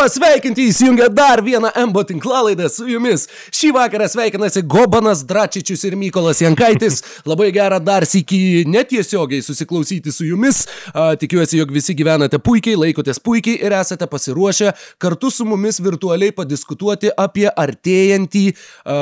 pasveikinti įsijungę dar vieną MBO tinklalaidą su jumis. Šį vakarą sveikinasi Gobanas Dračičius ir Mykolas Jankaitis. Labai gera dar sėki netiesiogiai susiklausyti su jumis. A, tikiuosi, jog visi gyvenate puikiai, laikotės puikiai ir esate pasiruošę kartu su mumis virtualiai padiskutuoti apie artėjantį, a,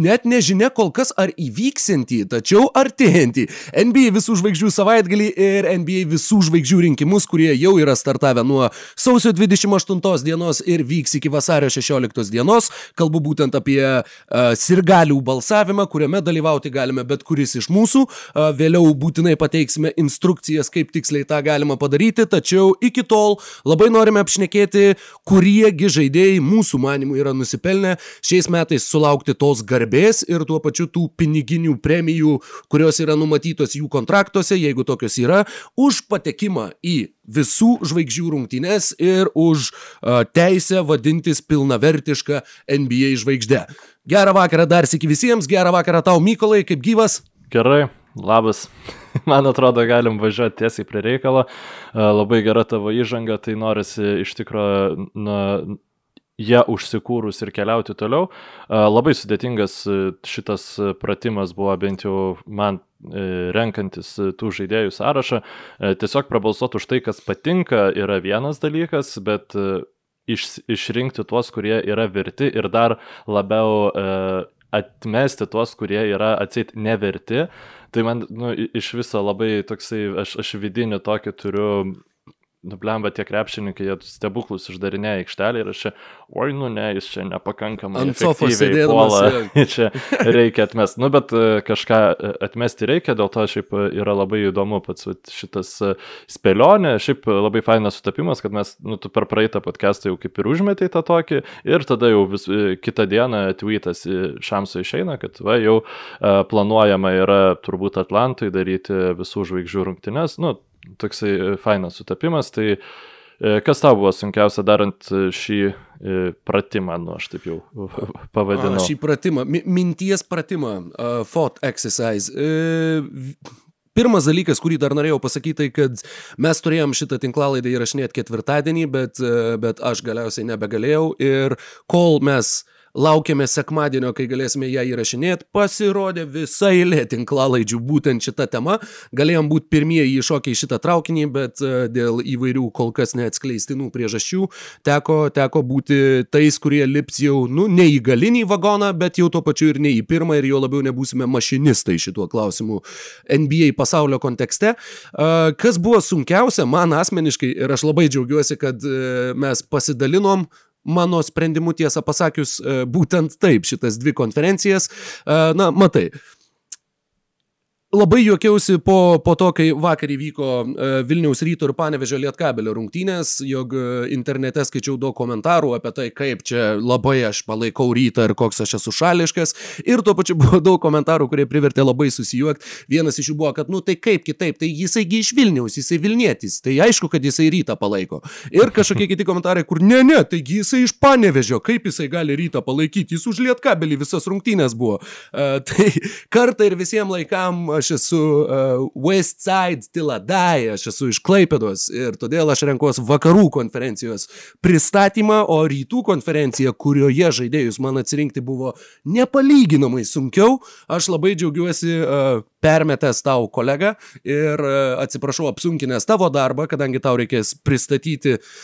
net nežinia kol kas ar įvyksintį, tačiau artėjantį NBA visų žvaigždžių savaitgalį ir NBA visų žvaigždžių rinkimus, kurie jau yra startavę nuo sausio 28 dienos ir vyks iki vasario 16 dienos. Kalbu būtent apie uh, sirgalių balsavimą, kuriame dalyvauti galime bet kuris iš mūsų. Uh, vėliau būtinai pateiksime instrukcijas, kaip tiksliai tą galima padaryti, tačiau iki tol labai norime apšnekėti, kuriegi žaidėjai mūsų manimų yra nusipelnę šiais metais sulaukti tos garbės ir tuo pačiu tų piniginių premijų, kurios yra numatytos jų kontraktuose, jeigu tokios yra, už patekimą į visų žvaigždžių rungtynes ir už uh, teisę vadintis pilnavertišką NBA žvaigždę. Gerą vakarą dar sėki visiems, gerą vakarą tau Mykolai, kaip gyvas? Gerai, labas. Man atrodo, galim važiuoti tiesiai prie reikalo. Labai gera tavo įžanga, tai norisi iš tikrųjų na, ją užsikūrus ir keliauti toliau. Labai sudėtingas šitas pratimas buvo bent jau man renkantis tų žaidėjų sąrašą. Tiesiog prabalsuoti už tai, kas patinka, yra vienas dalykas, bet iš, išrinkti tuos, kurie yra verti ir dar labiau atmesti tuos, kurie yra atsit neverti. Tai man nu, iš viso labai toksai, aš, aš vidinį tokį turiu nublemba tie krepšininkai, jie stebuklus išdarinėja aikštelį ir aš čia, oi, nu ne, jis čia nepakankamai. Ant sofos sėdėdamas. čia reikia atmesti. Nu, bet e, kažką e, atmesti reikia, dėl to šiaip e, yra labai įdomu pats šitas spėlionė, šiaip labai fainas sutapimas, kad mes, nu, tu per praeitą podcastą jau kaip ir užmetai tą tokį ir tada jau vis, kitą dieną tweetas šamso išeina, kad va, jau planuojama yra turbūt Atlantui daryti visų žvaigždžių rungtynes. Nu, toksai e, fainas sutapimas. Tai e, kas tau buvo sunkiausia darant e, šį pratimą, nu aš taip jau pavadinau. A, šį pratimą, minties pratimą, uh, thought exercise. Uh, Pirmas dalykas, kurį dar norėjau pasakyti, tai kad mes turėjom šitą tinklalaidą įrašinėti ketvirtadienį, bet, bet aš galiausiai nebegalėjau ir kol mes uh, Laukiame sekmadienio, kai galėsime ją įrašinėti. Pasirodė visa eilė tinklalaidžių būtent šitą temą. Galėjom būti pirmieji iššokę į šitą traukinį, bet e, dėl įvairių kol kas neatskleistinų priežasčių teko, teko būti tais, kurie lips jau, nu, ne į galinį vagoną, bet jau tuo pačiu ir ne į pirmą ir jo labiau nebūsime mašinistai šituo klausimu NBA pasaulio kontekste. E, kas buvo sunkiausia man asmeniškai ir aš labai džiaugiuosi, kad e, mes pasidalinom mano sprendimu tiesą pasakius e, būtent taip šitas dvi konferencijas. E, na, matai, Labai juokiausi po, po to, kai vakar įvyko uh, Vilniaus ryto ir Panevežio Lietkabelio rungtynės, jog uh, internete skaičiau daug komentarų apie tai, kaip čia labai aš palaikau rytą ir koks aš esu šališkas. Ir tuo pačiu buvo daug komentarų, kurie privertė labai susijuokti. Vienas iš jų buvo, kad, nu tai kaip kitaip, tai jisaigi iš Vilniaus, jisai Vilnietis, tai aišku, kad jisai rytą palaiko. Ir kažkokie kiti komentarai, kur ne, ne, taigi jisai iš Panevežio, kaip jisai gali rytą palaikyti, jis už Lietkabelį visas rungtynės buvo. Uh, tai kartą ir visiems laikam aš esu uh, West Side Tiladai, aš esu iš Klaipėdos ir todėl aš renkuosi vakarų konferencijos pristatymą, o rytų konferencija, kurioje žaidėjus man atsirinkti buvo nepalyginamai sunkiau, aš labai džiaugiuosi uh, permetęs tau kolegą ir uh, atsiprašau apsunkinęs tavo darbą, kadangi tau reikės pristatyti uh,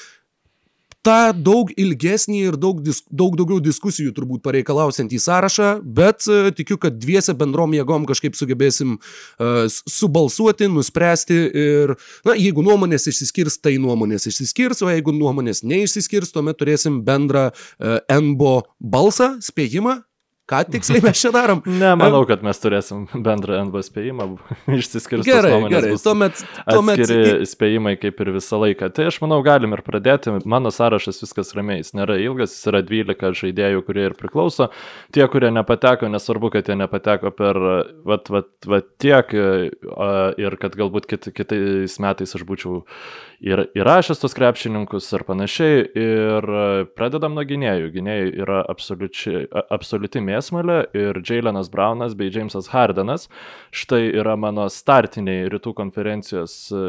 tą daug ilgesnį ir daug, dis, daug daugiau diskusijų turbūt pareikalausiantį sąrašą, bet uh, tikiu, kad dviese bendrom jėgom kažkaip sugebėsim uh, subalsuoti, nuspręsti ir, na, jeigu nuomonės išsiskirs, tai nuomonės išsiskirs, o jeigu nuomonės neišsiskirs, tuomet turėsim bendrą uh, NBO balsą, spėjimą, Ką tiksliai mes čia darom? Ne, manau, kad mes turėsim bendrą NB spėjimą, išsiskirs gerai, gerai. Tuomet, tuomet... Atskiri spėjimai kaip ir visą laiką. Tai aš manau, galim ir pradėti. Mano sąrašas viskas ramiai, jis nėra ilgas, jis yra 12 žaidėjų, kurie ir priklauso. Tie, kurie nepateko, nesvarbu, kad jie nepateko per vat, vat, vat tiek ir kad galbūt kit, kitais metais aš būčiau ir įrašęs tos krepšininkus ar panašiai. Ir pradedam nuo gynėjų. Gynėjai yra absoliuti mėsmalė ir Jailenas Braunas bei Jamesas Hardenas. Štai yra mano startiniai rytų konferencijos e,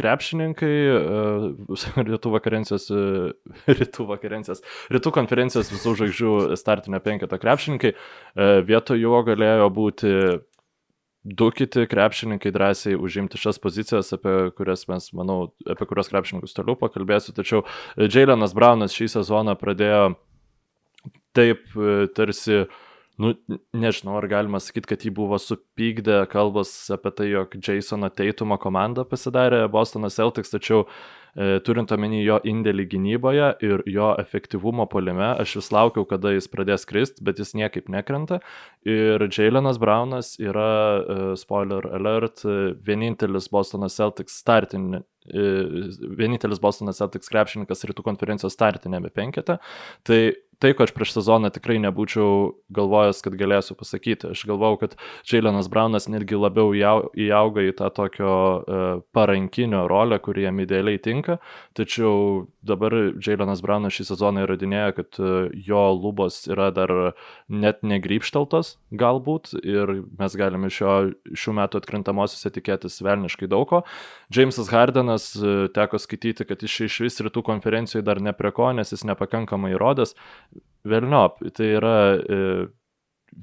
krepšininkai, rytų vakarencijos, rytų vakarencijos, rytų konferencijos visų žvaigždžių startinio penketo krepšininkai, vietoj jo galėjo būti du kiti krepšininkai drąsiai užimti šias pozicijas, apie kurias mes, manau, apie kurias krepšininkus toliau pakalbėsiu, tačiau Jailenas Braunas šį sezoną pradėjo taip tarsi uh, nu, nežinau, ar galima sakyti, kad jį buvo supykdę kalbas apie tai, jog Jasono Teitumo komanda pasidarė Bostono Celtics, tačiau e, turint omeny jo indėlį gynyboje ir jo efektyvumo polime, aš vis laukiau, kada jis pradės krist, bet jis niekaip nekrenta. Ir Jailenas Braunas yra, e, spoiler alert, vienintelis Bostono Celtics startinė e, vienintelis Bostonas Celtics krepšininkas rytų konferencijos startinėme penkete. Tai tai, ko aš prieš sezoną tikrai nebūčiau galvojęs, kad galėsiu pasakyti. Aš galvau, kad Jailenas Braunas netgi labiau įauga į tą tokio uh, parankinio rolę, kuri jam idealiai tinka, tačiau dabar Jailenas Braunas šį sezoną įrodinėja, kad uh, jo lubos yra dar net negrypšteltos galbūt ir mes galime šio, šių metų atkrintamosiose tikėtis velniškai daug ko. Jamesas Hardenas uh, teko skaityti, kad iš, iš vis rytų konferencijoje dar ne prie ko, nes jis nepakankamai įrodęs. Velniop, tai yra e,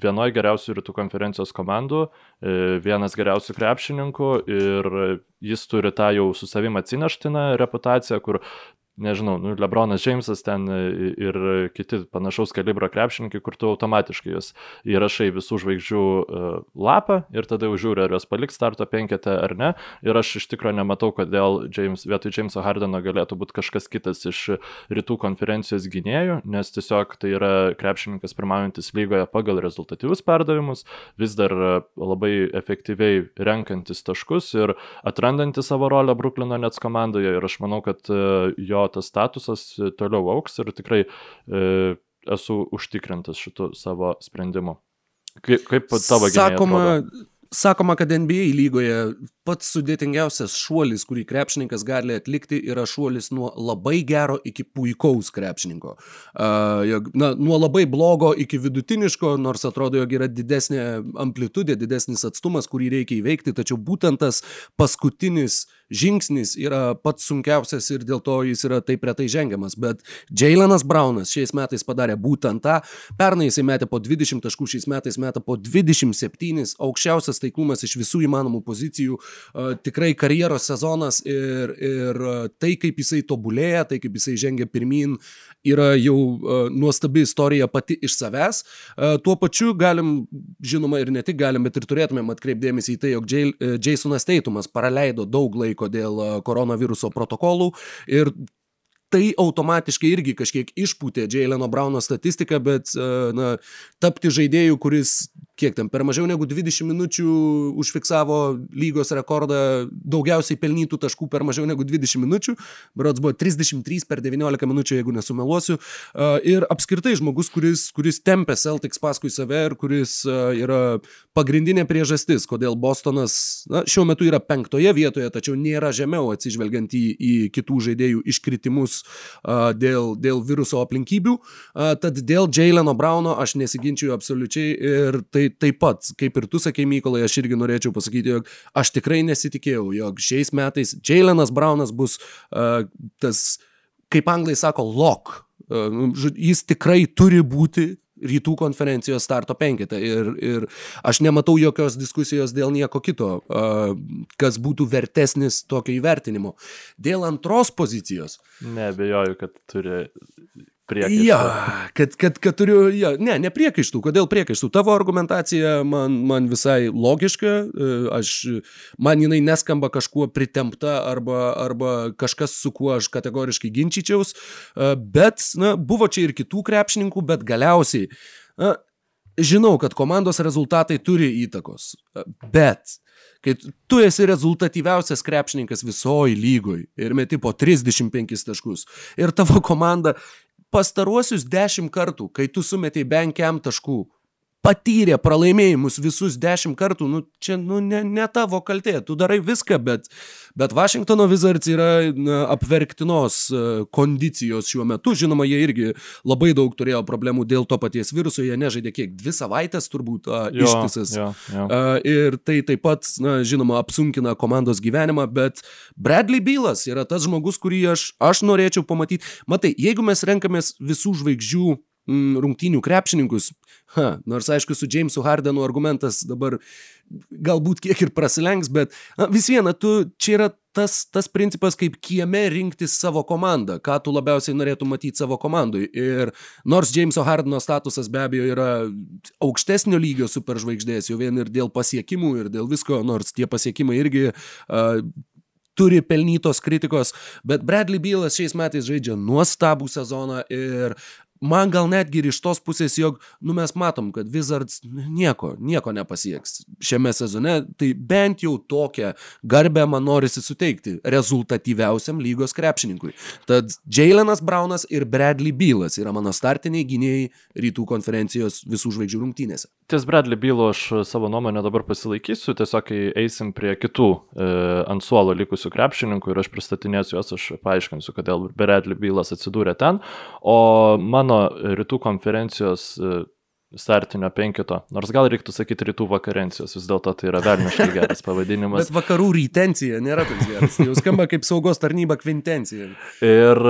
vienoje geriausių rytų konferencijos komandų, e, vienas geriausių krepšininkų ir jis turi tą jau su savim atsineštiną reputaciją, kur nežinau, nu, Lebronas Džeimsas ten ir kiti panašaus kalibro krepšininkai, kur tu automatiškai juos įrašai visų žvaigždžių uh, lapą ir tada jau žiūri, ar juos paliks starto penketę ar ne. Ir aš iš tikrųjų nematau, kodėl James, vietoj Jameso Hardeno galėtų būti kažkas kitas iš rytų konferencijos gynėjų, nes tiesiog tai yra krepšininkas pirmaujantis lygoje pagal rezultatyvius perdavimus, vis dar labai efektyviai renkantis taškus ir atrandantis savo rolę Bruklino Nets komandoje. Ir aš manau, kad uh, jo jo tas statusas e, toliau auks ir tikrai e, esu užtikrintas šitų savo sprendimų. Kaip, kaip tavo gyvenimas? Sakoma, sakoma, kad NBA lygoje pats sudėtingiausias šuolis, kurį krepšininkas gali atlikti, yra šuolis nuo labai gero iki puikaus krepšininko. Na, nuo labai blogo iki vidutiniško, nors atrodo, jog yra didesnė amplitudė, didesnis atstumas, kurį reikia įveikti, tačiau būtent tas paskutinis žingsnis yra pats sunkiausias ir dėl to jis yra taip retai žengiamas. Bet Jailenas Braunas šiais metais padarė būtent tą. Pernai jisai metė po 20 taškų, šiais metais metė po 27, aukščiausias taiklumas iš visų įmanomų pozicijų tikrai karjeros sezonas ir, ir tai, kaip jisai tobulėja, tai kaip jisai žengia pirmin, yra jau nuostabi istorija pati iš savęs. Tuo pačiu galim, žinoma, ir ne tik galim, bet ir turėtumėm atkreipdėmėsi į tai, jog Jasonas Teitumas praleido daug laiko dėl koronaviruso protokolų ir tai automatiškai irgi kažkiek išpūtė Jaileno Brauno statistiką, bet na, tapti žaidėjų, kuris kiek ten per mažiau negu 20 minučių užfiksavo lygos rekordą daugiausiai pelnytų taškų per mažiau negu 20 minučių, berods buvo 33 per 19 minučių, jeigu nesumeluosiu. Ir apskritai žmogus, kuris, kuris tempė Celtics paskui save ir kuris yra pagrindinė priežastis, kodėl Bostonas na, šiuo metu yra penktoje vietoje, tačiau nėra žemiau atsižvelgiant į, į kitų žaidėjų iškritimus dėl, dėl viruso aplinkybių. Tad dėl Jaileno Brauno aš nesiginčiu absoliučiai ir tai taip pat, kaip ir tu sakei, Mykolai, aš irgi norėčiau pasakyti, jog aš tikrai nesitikėjau, jog šiais metais Jailenas Braunas bus uh, tas, kaip anglai sako, lock. Uh, jis tikrai turi būti rytų konferencijos starto penketą ir, ir aš nematau jokios diskusijos dėl nieko kito, kas būtų vertesnis tokio įvertinimo. Dėl antros pozicijos. Nebejoju, kad turi priekaištų. Ja, kad, kad, kad turiu, ja, ne, ne priekaištų. Kodėl priekaištų? Tavo argumentacija man, man visai logiška, e, aš, man jinai neskamba kažkuo pritempta arba, arba kažkas, su kuo aš kategoriškai ginčyčiaus, e, bet, na, buvo čia ir kitų krepšininkų, bet galiausiai, na, žinau, kad komandos rezultatai turi įtakos, bet kai tu esi rezultatyviausias krepšininkas visoji lygoj ir meti po 35 taškus ir tavo komanda pastaruosius dešimt kartų, kai tu sumetei bent kem taškų, patyrė pralaimėjimus visus dešimt kartų, nu, čia nu, ne, ne tavo kaltė, tu darai viską, bet, bet Washingtono Wizards yra na, apverktinos e, kondicijos šiuo metu, žinoma, jie irgi labai daug turėjo problemų dėl to paties viruso, jie nežaidė kiek, dvi savaitės turbūt a, jo, ištisas. Jo, jo. A, ir tai taip pat, na, žinoma, apsunkina komandos gyvenimą, bet Bradley Bylas yra tas žmogus, kurį aš, aš norėčiau pamatyti. Matai, jeigu mes renkamės visų žvaigždžių mm, rungtynių krepšininkus, ha, nors aišku, su Jamesu Hardenu argumentas dabar galbūt kiek ir prasilenks, bet na, vis viena, tu čia yra tas, tas principas, kaip kieme rinktis savo komandą, ką tu labiausiai norėtum matyti savo komandui. Ir nors Jameso Hardeno statusas be abejo yra aukštesnio lygio superžvaigždės, jau vien ir dėl pasiekimų, ir dėl visko, nors tie pasiekimai irgi uh, turi pelnytos kritikos, bet Bradley Bylas šiais metais žaidžia nuostabų sezoną ir man gal netgi ir iš tos pusės, jog, nu mes matom, kad Wizards nieko, nieko nepasieks šiame sezone, tai bent jau tokią garbę man norisi suteikti rezultatyviausiam lygos krepšininkui. Tad Jailenas Braunas ir Bradley Bylas yra mano startiniai gynėjai rytų konferencijos visų žvaigždžių rungtynėse. Ties Bradley Bylo aš savo nuomonę dabar pasilaikysiu, tiesiog kai eisim prie kitų e, ant suolo likusių krepšininkų ir aš pristatinėsiu juos, aš paaiškinsiu, kodėl Bradley Bylas atsidūrė ten, o mano rytų konferencijos e, startinio penkito, nors gal reiktų sakyti rytų vakarencijos, vis dėlto tai yra velniškai geras pavadinimas. Bet vakarų rytencija nėra toks geras, jau skamba kaip saugos tarnyba kvintencija. Ir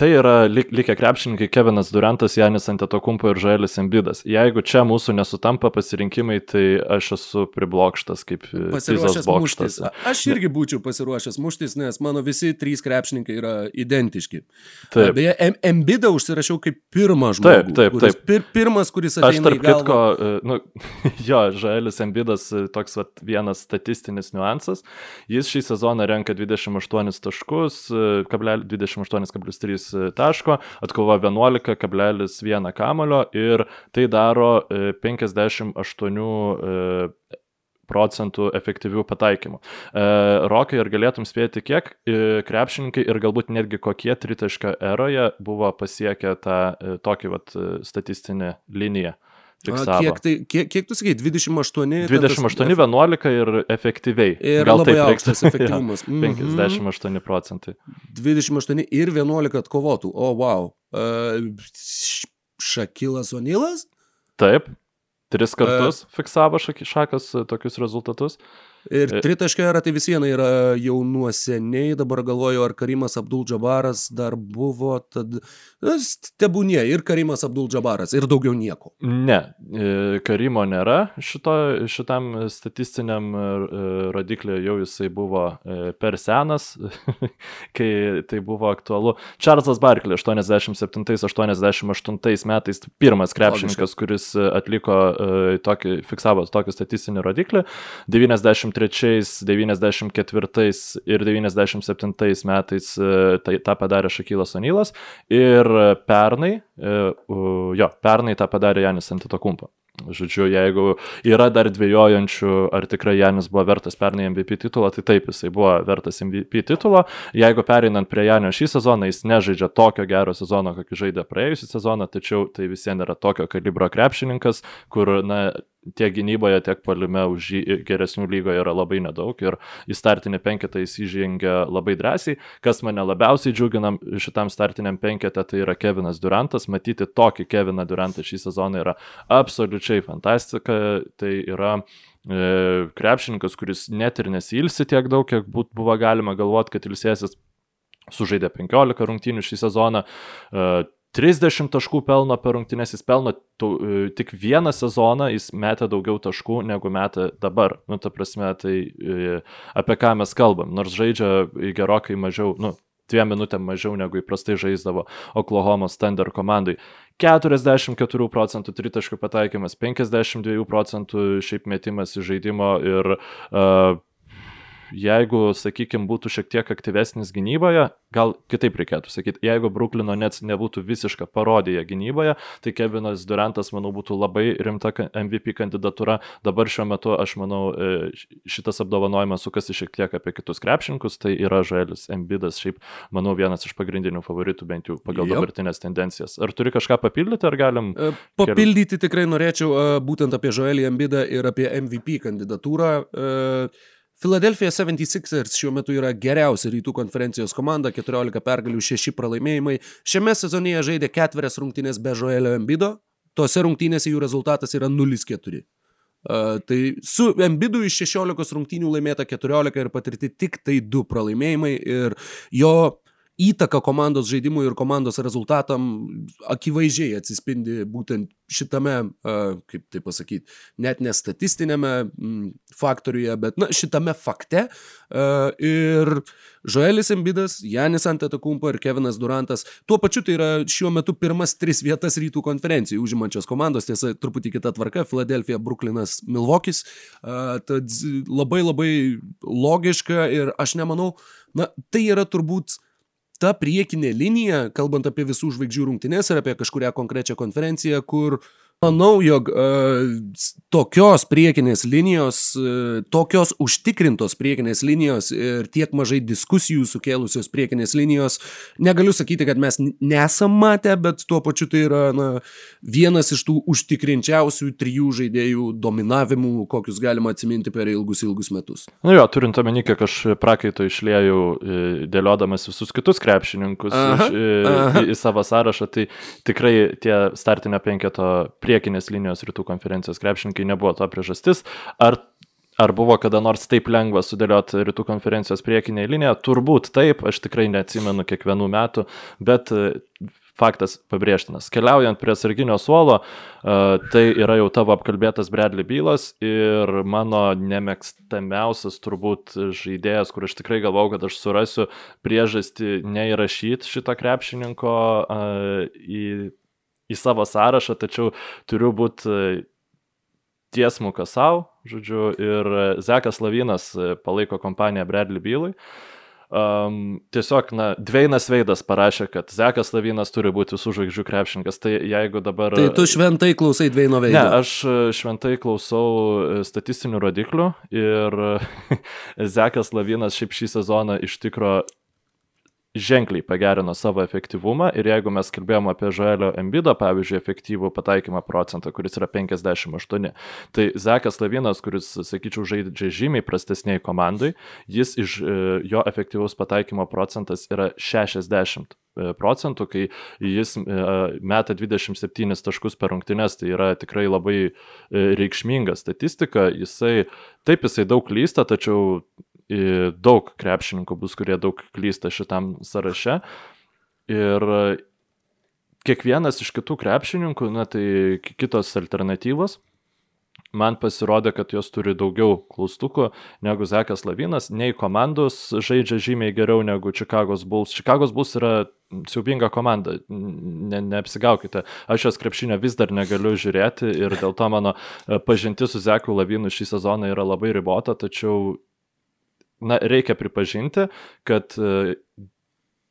tai yra lik, likę krepšininkai Kevinas Durantas, Janis Antetokumpo ir Žaelis Embidas. Jeigu čia mūsų nesutampa pasirinkimai, tai aš esu priblokštas kaip pasiruošęs muštis. Aš irgi būčiau pasiruošęs muštis, nes mano visi trys krepšininkai yra identiški. Taip. Beje, Embidą užsirašiau kaip pirmą žmogų. Taip, taip, taip. Pir, pirmas, kuris ateina tarp kitko, e, nu, jo, Žaelis Embidas e, toks vat, vienas statistinis niuansas. Jis šį sezoną renka 28 taškus, 28,3 e, taško, atkova 11,1 kamulio ir tai daro 58 procentų efektyvių pataikymų. E, Rokai, ar galėtum spėti, kiek krepšininkai ir galbūt netgi kokie tritaškio eroje buvo pasiekę tą tokį vat, statistinę liniją? Fiksavo. Kiek, tai, kiek, kiek tu sakai, 28? 28, 11 ir efektyviai. Ir Gal labai aukštas efektyvumas. ja, 58 procentai. 28 ir 11 atkovotų. O, wow. Uh, Šakilas Onilas? Taip. Tris kartus uh, fiksavo Šakas tokius rezultatus. Ir e- tritaškio era tai vis viena yra jau nuo seniai, dabar galvoju, ar Karimas Abdul Džabaras dar buvo, tad tebūnie ir Karimas Abdul Džabaras ir daugiau nieko. Ne, e, Karimo nėra šito, šitam statistiniam e, rodikliui, jau jisai buvo per senas, kai tai buvo aktualu. Čarlzas Barkley 87-88 metais pirmas krepšininkas, kuris atliko tokį, fiksavo tokį statistinį rodiklį. 90 93, 94 ir 97 metais e, tai, tą padarė Šakylas Onylas. Ir pernai, e, jo, pernai tą padarė Janis Antitokumpa. Žodžiu, jeigu yra dar dviejojančių, ar tikrai Janis buvo vertas pernai MVP titulo, tai taip, jisai buvo vertas MVP titulo. Jeigu pereinant prie Janio šį sezoną, jis nežaidžia tokio gero sezono, kokį žaidė praėjusią sezoną, tačiau tai vis vien yra tokio kalibro krepšininkas, kur, na, tiek gynyboje, tiek palime už jį geresnių lygoje yra labai nedaug ir į startinį penketą jis įžengia labai drąsiai. Kas mane labiausiai džiugina šitam startiniam penketą, tai yra Kevinas Durantas. Matyti tokį Keviną Durantą šį sezoną yra absoliučiai fantastika. Tai yra e, krepšininkas, kuris net ir nesilsi tiek daug, kiek būt, buvo galima galvoti, kad ilsėsis. Sužaidė 15 rungtynių šį sezoną. E, 30 taškų pelno per rungtynės, jis pelno tu, e, tik vieną sezoną, jis metė daugiau taškų negu metė dabar. Nu, ta prasme, tai e, apie ką mes kalbam. Nors žaidžia gerokai mažiau, nu, dviem minutėm mažiau negu įprastai žaisdavo Oklahoma Thunder komandai. 44 procentų tritaškų pataikymas, 52 procentų šiaip metimas į žaidimo ir uh, jeigu, sakykime, būtų šiek tiek aktyvesnis gynyboje, gal kitaip reikėtų sakyti, jeigu Bruklino Nets nebūtų visiška parodija gynyboje, tai Kevinas Durantas, manau, būtų labai rimta MVP kandidatūra. Dabar šiuo metu, aš manau, e, šitas apdovanojimas sukasi šiek tiek apie kitus krepšininkus, tai yra Žaelis Embidas, šiaip, manau, vienas iš pagrindinių favoritų, bent jau pagal yep. dabartinės tendencijas. Ar turi kažką papildyti, ar galim? E, papildyti tikrai norėčiau būtent apie Žaelį Embidą ir apie MVP kandidatūrą. Philadelphia 76ers šiuo metu yra geriausia rytų konferencijos komanda, 14 pergalių, 6 pralaimėjimai. Šiame sezonėje žaidė ketverias rungtynės be Joelio Embido, tose rungtynėse jų rezultatas yra 0-4. Uh, tai su Embidu iš 16 rungtynių laimėta 14 ir patirti tik tai 2 pralaimėjimai ir jo įtaka komandos žaidimui ir komandos rezultatam akivaizdžiai atsispindi būtent šitame, kaip tai pasakyti, net ne statistinėme faktoriuje, bet na, šitame fakte. Ir Joelis Embidas, Janis Antetokumpo ir Kevinas Durantas, tuo pačiu tai yra šiuo metu pirmas tris vietas rytų konferencijų užimančios komandos, tiesa, truputį kita tvarka, Filadelfija, Bruklinas, Milvokis. Tad labai labai logiška ir aš nemanau, na, tai yra turbūt ta priekinė linija, kalbant apie visų žvaigždžių rungtynės ir apie kažkurią konkrečią konferenciją, kur Manau, jog uh, tokios priekinės linijos, uh, tokios užtikrintos priekinės linijos ir tiek mažai diskusijų sukėlusios priekinės linijos, negaliu sakyti, kad mes nesam matę, bet tuo pačiu tai yra na, vienas iš tų užtikrinčiausių trijų žaidėjų dominavimų, kokius galima atsiminti per ilgus, ilgus metus. Na nu jo, turint omeny, kiek aš prakaito išlėjau e, dėliodamas visus kitus krepšininkus aha, iš, aha. Į, į savo sąrašą, tai tikrai tie startinio penketo prie priekinės linijos rytų konferencijos krepšininkai nebuvo to priežastis. Ar Ar buvo kada nors taip lengva sudėlioti rytų konferencijos priekinę liniją? Turbūt taip, aš tikrai neatsimenu kiekvienų metų, bet e, faktas pabrėžtinas. Keliaujant prie sarginio suolo, uh, tai yra jau tavo apkalbėtas Bradley bylas ir mano nemėgstamiausias turbūt žaidėjas, kur aš tikrai galvau, kad aš surasiu priežastį neįrašyti šito krepšininko uh, į į savo sąrašą, tačiau turiu būti e, tiesmukas savo, žodžiu, ir e, Zekas Lavinas e, palaiko kompaniją Bradley Bylui. Um, tiesiog, na, Dveinas Veidas parašė, kad Zekas Lavinas turi būti visų žvaigždžių krepšininkas. Tai jeigu dabar... Tai tu šventai klausai Dveino Veido? Ne, aš šventai klausau statistinių rodiklių ir Zekas Lavinas šiaip šį sezoną iš tikro ženkliai pagerino savo efektyvumą ir jeigu mes kalbėjom apie Žoelio Embido, pavyzdžiui, efektyvų pataikymą procentą, kuris yra 58, tai Zekas Lavinas, kuris, sakyčiau, žaidžia žymiai prastesniai komandai, jis iš e, jo efektyvaus pataikymo procentas yra 60 e, procentų, kai jis e, meta 27 taškus per rungtynes, tai yra tikrai labai reikšminga statistika, jisai, taip jisai daug klysta, tačiau daug krepšininkų bus, kurie daug klysta šitam sąraše. Ir kiekvienas iš kitų krepšininkų, na tai kitos alternatyvos, man pasirodė, kad jos turi daugiau klaustukų negu Zekas Lavinas, nei komandos žaidžia žymiai geriau negu Čikagos Bulls. Čikagos Bulls yra siaubinga komanda, ne, neapsigaukite. Aš jos krepšinio vis dar negaliu žiūrėti ir dėl to mano pažinti su Zeku Lavinu šį sezoną yra labai ribota, tačiau na, reikia pripažinti, kad e,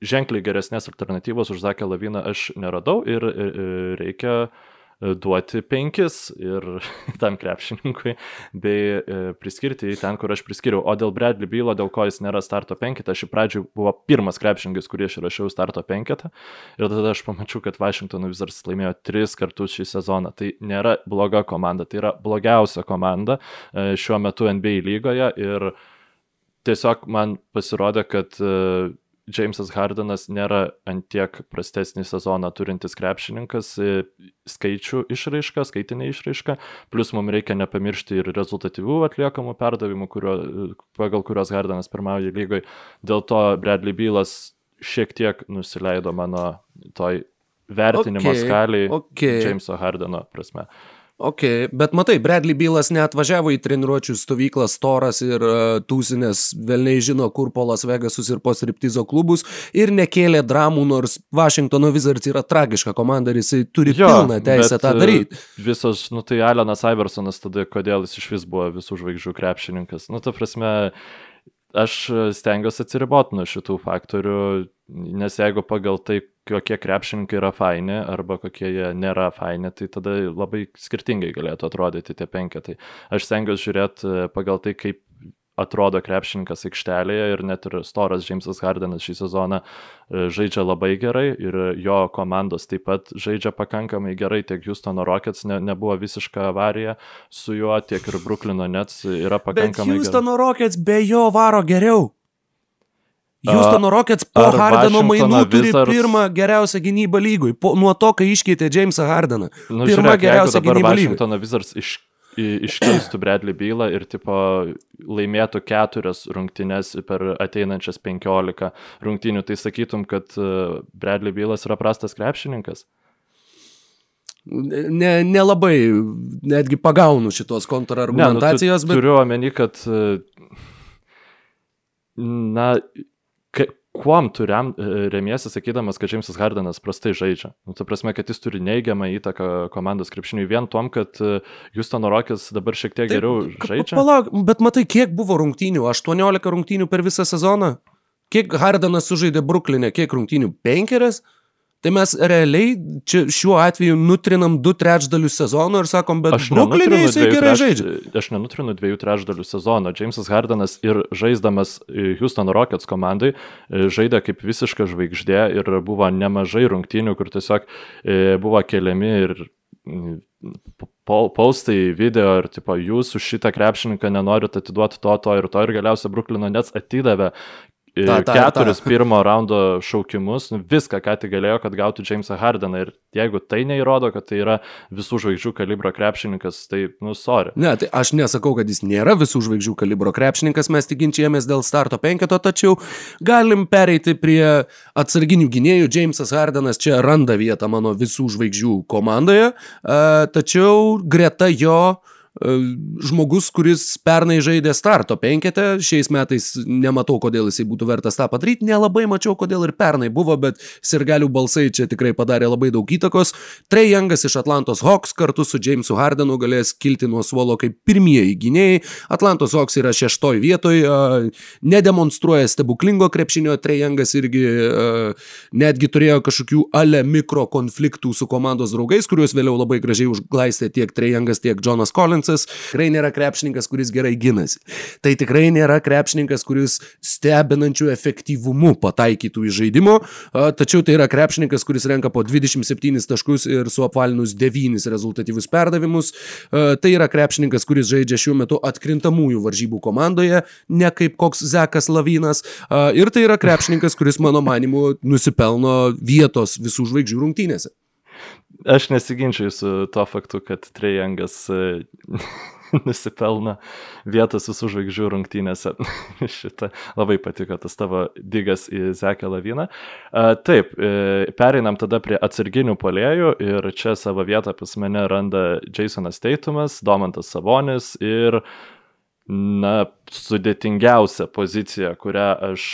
ženkliai geresnės alternatyvos už Zakę Laviną aš neradau ir e, e, reikia duoti penkis ir tam krepšininkui, bei priskirti į ten, kur aš priskiriau. O dėl Bradley Bylo, dėl ko jis nėra starto penketą, aš į pradžių buvo pirmas krepšininkas, kurį aš įrašiau starto penketą. Ir tada aš pamačiau, kad Washington Wizards laimėjo tris kartus šį sezoną. Tai nėra bloga komanda, tai yra blogiausia komanda šiuo metu NBA lygoje. Ir tiesiog man pasirodė, kad uh, Jamesas Hardenas nėra antiek prastesnį sezoną turintis krepšininkas, e, skaičių išraiška, skaitinė išraiška, plus mums reikia nepamiršti ir rezultatyvių atliekamų perdavimų, kurio, pagal kuriuos Hardenas pirmauja lygoje. Dėl to Bradley Bylas šiek tiek nusileido mano toj vertinimo okay, skaliai okay. Jameso Hardeno prasme. Uh, Ok, bet matai, Bradley Bylas neatvažiavo į treniruočių stovyklą storas ir uh, tūsinės velniai žino, kur po Las Vegasus ir po striptizo klubus ir nekėlė dramų, nors Washingtono Wizards yra tragiška komanda ir jisai turi jo, pilną teisę tą e, daryti. Visos, nu tai Alenas Iversonas tada, kodėl jis iš vis buvo visų žvaigždžių krepšininkas. Nu, ta prasme, aš stengiuosi atsiriboti nuo šitų faktorių, nes jeigu pagal tai, kokie krepšininkai yra faini arba kokie jie nėra faini, tai tada labai skirtingai galėtų atrodyti tie penketai. Aš stengiuosi žiūrėti pagal tai, kaip atrodo krepšininkas aikštelėje ir net ir storas Džeimsas Hardenas šį sezoną e, žaidžia labai gerai ir jo komandos taip pat žaidžia pakankamai gerai, tiek Houstono Rockets ne, nebuvo visiška avarija su juo, tiek ir Brooklyno Nets yra pakankamai gerai. Houstono Rockets be jo varo geriau. Houstono Rockets po Ar Hardeno mainų turi Wizards... pirmą geriausią gynybą lygui, po, nuo to, kai iškeitė Jamesą Hardeną. Nu, pirmą žiūrėk, geriausią gynybą lygui. Washingtono Wizards iš iškeistų Bradley bylą ir tipo laimėtų keturias rungtynes per ateinančias penkiolika rungtynių, tai sakytum, kad e, Bradley bylas yra prastas krepšininkas? Nelabai, ne netgi pagaunu šitos kontrargumentacijos, ne, nu, tu, bet... Turiu omeny, kad e, na, kuom tu rem, e, remiesi, sakydamas, kad Džeimsas Hardenas prastai žaidžia? Nu, ta prasme, kad jis turi neigiamą įtaką komandos krepšiniui vien tom, kad e, Houstono Rockets dabar šiek tiek Taip, geriau žaidžia. Palauk, bet matai, kiek buvo rungtynių? 18 rungtynių per visą sezoną? Kiek Hardenas sužaidė Bruklinė? Kiek rungtynių? Penkerias? Tai mes realiai čia šiuo atveju nutrinam du trečdalius sezono ir sakom, bet aš Brooklyn'e jisai gerai treč... žaidžia. Aš nenutrinu dviejų trečdalių sezono. Jamesas Hardenas ir žaisdamas Houston Rockets komandai e, žaidė kaip visiška žvaigždė ir buvo nemažai rungtynių, kur tiesiog e, buvo keliami ir paustai video ir tipo, jūs už šitą krepšininką nenorit atiduoti to, to ir to ir galiausiai Bruklino Nets atidavė ta, ta, keturis ta. pirmo raundo šaukimus, nu, viską, ką tik galėjo, kad gautų Jamesą Hardeną. Ir jeigu tai neįrodo, kad tai yra visų žvaigždžių kalibro krepšininkas, tai, nu, sorry. Ne, tai aš nesakau, kad jis nėra visų žvaigždžių kalibro krepšininkas, mes tik ginčiamės dėl starto penketo, tačiau galim pereiti prie atsarginių gynėjų. Jamesas Hardenas čia randa vietą mano visų žvaigždžių komandoje, tačiau greta jo E, žmogus, kuris pernai žaidė starto penketę, šiais metais nematau, kodėl jisai būtų vertas tą padaryti, nelabai mačiau, kodėl ir pernai buvo, bet sirgalių balsai čia tikrai padarė labai daug įtakos. Trey Youngas iš Atlantos Hawks kartu su Jamesu Hardenu galės kilti nuo suolo kaip pirmieji gynėjai. Atlantos Hawks yra šeštoj vietoj, nedemonstruoja stebuklingo krepšinio, Trey Youngas irgi netgi turėjo kažkokių ale mikro konfliktų su komandos draugais, kuriuos vėliau labai gražiai užglaistė tiek Trey Youngas, tiek Jonas Collins Collinsas tikrai nėra krepšininkas, kuris gerai ginasi. Tai tikrai nėra krepšininkas, kuris stebinančių efektyvumu pataikytų į žaidimo, tačiau tai yra krepšininkas, kuris renka po 27 taškus ir suapvalinus 9 rezultatyvius perdavimus. Tai yra krepšininkas, kuris žaidžia šiuo metu atkrintamųjų varžybų komandoje, ne kaip koks Zekas Lavinas. Ir tai yra krepšininkas, kuris mano manimu nusipelno vietos visų žvaigždžių rungtynėse. Aš nesiginčiu su to faktu, kad Trejangas e, nusipelno vietos visų žvaigždžių rungtynėse. Šitą labai patiko tas tavo digas į Zekę laviną. Taip, e, pereinam tada prie atsarginių polėjų ir čia savo vietą pas mane randa Jasonas Teitumas, Domantas Savonis ir na, sudėtingiausia pozicija, kurią aš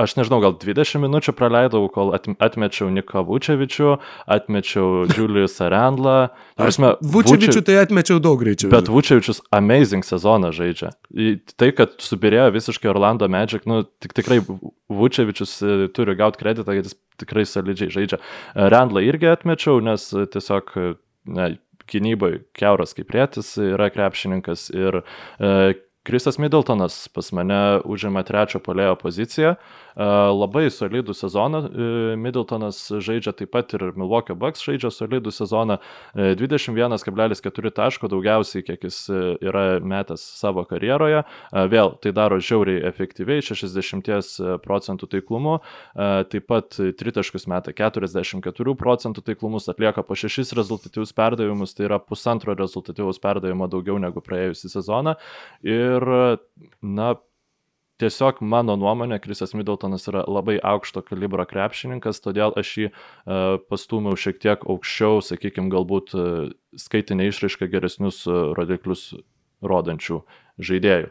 aš nežinau, gal 20 minučių praleidau, kol atmečiau Niką Vučevičių, atmečiau Julius Arendlą. Prasme, Vučevičių tai atmečiau daug greičiau. Bet Vučevičius amazing sezoną žaidžia. Tai, kad subirėjo visiškai Orlando Magic, nu, tik tikrai Vučevičius e, turi gauti kreditą, kad jis tikrai solidžiai žaidžia. Rendlą irgi atmečiau, nes tiesiog ne, gynybai keuras kaip rėtis yra krepšininkas ir e, Krisas Middletonas pas mane užima trečią polėjo poziciją. Labai solidų sezoną e, Middletonas žaidžia taip pat ir Milwaukee Bucks žaidžia solidų sezoną. 21,4 e, taško daugiausiai, kiek jis e, yra metęs savo karjeroje. Vėl tai daro žiauriai efektyviai, 60 procentų taiklumu. Taip pat tritaškus meta 44 procentų taiklumus, atlieka po 6 rezultatyvius perdavimus, tai yra pusantro rezultatyvaus perdavimo daugiau negu praėjusią sezoną. Ir, na, tiesiog mano nuomonė, Krisas Middletonas yra labai aukšto kalibro krepšininkas, todėl aš jį uh, pastūmiau šiek tiek aukščiau, sakykime, galbūt uh, skaitinė išraiška geresnius uh, rodiklius rodančių žaidėjų.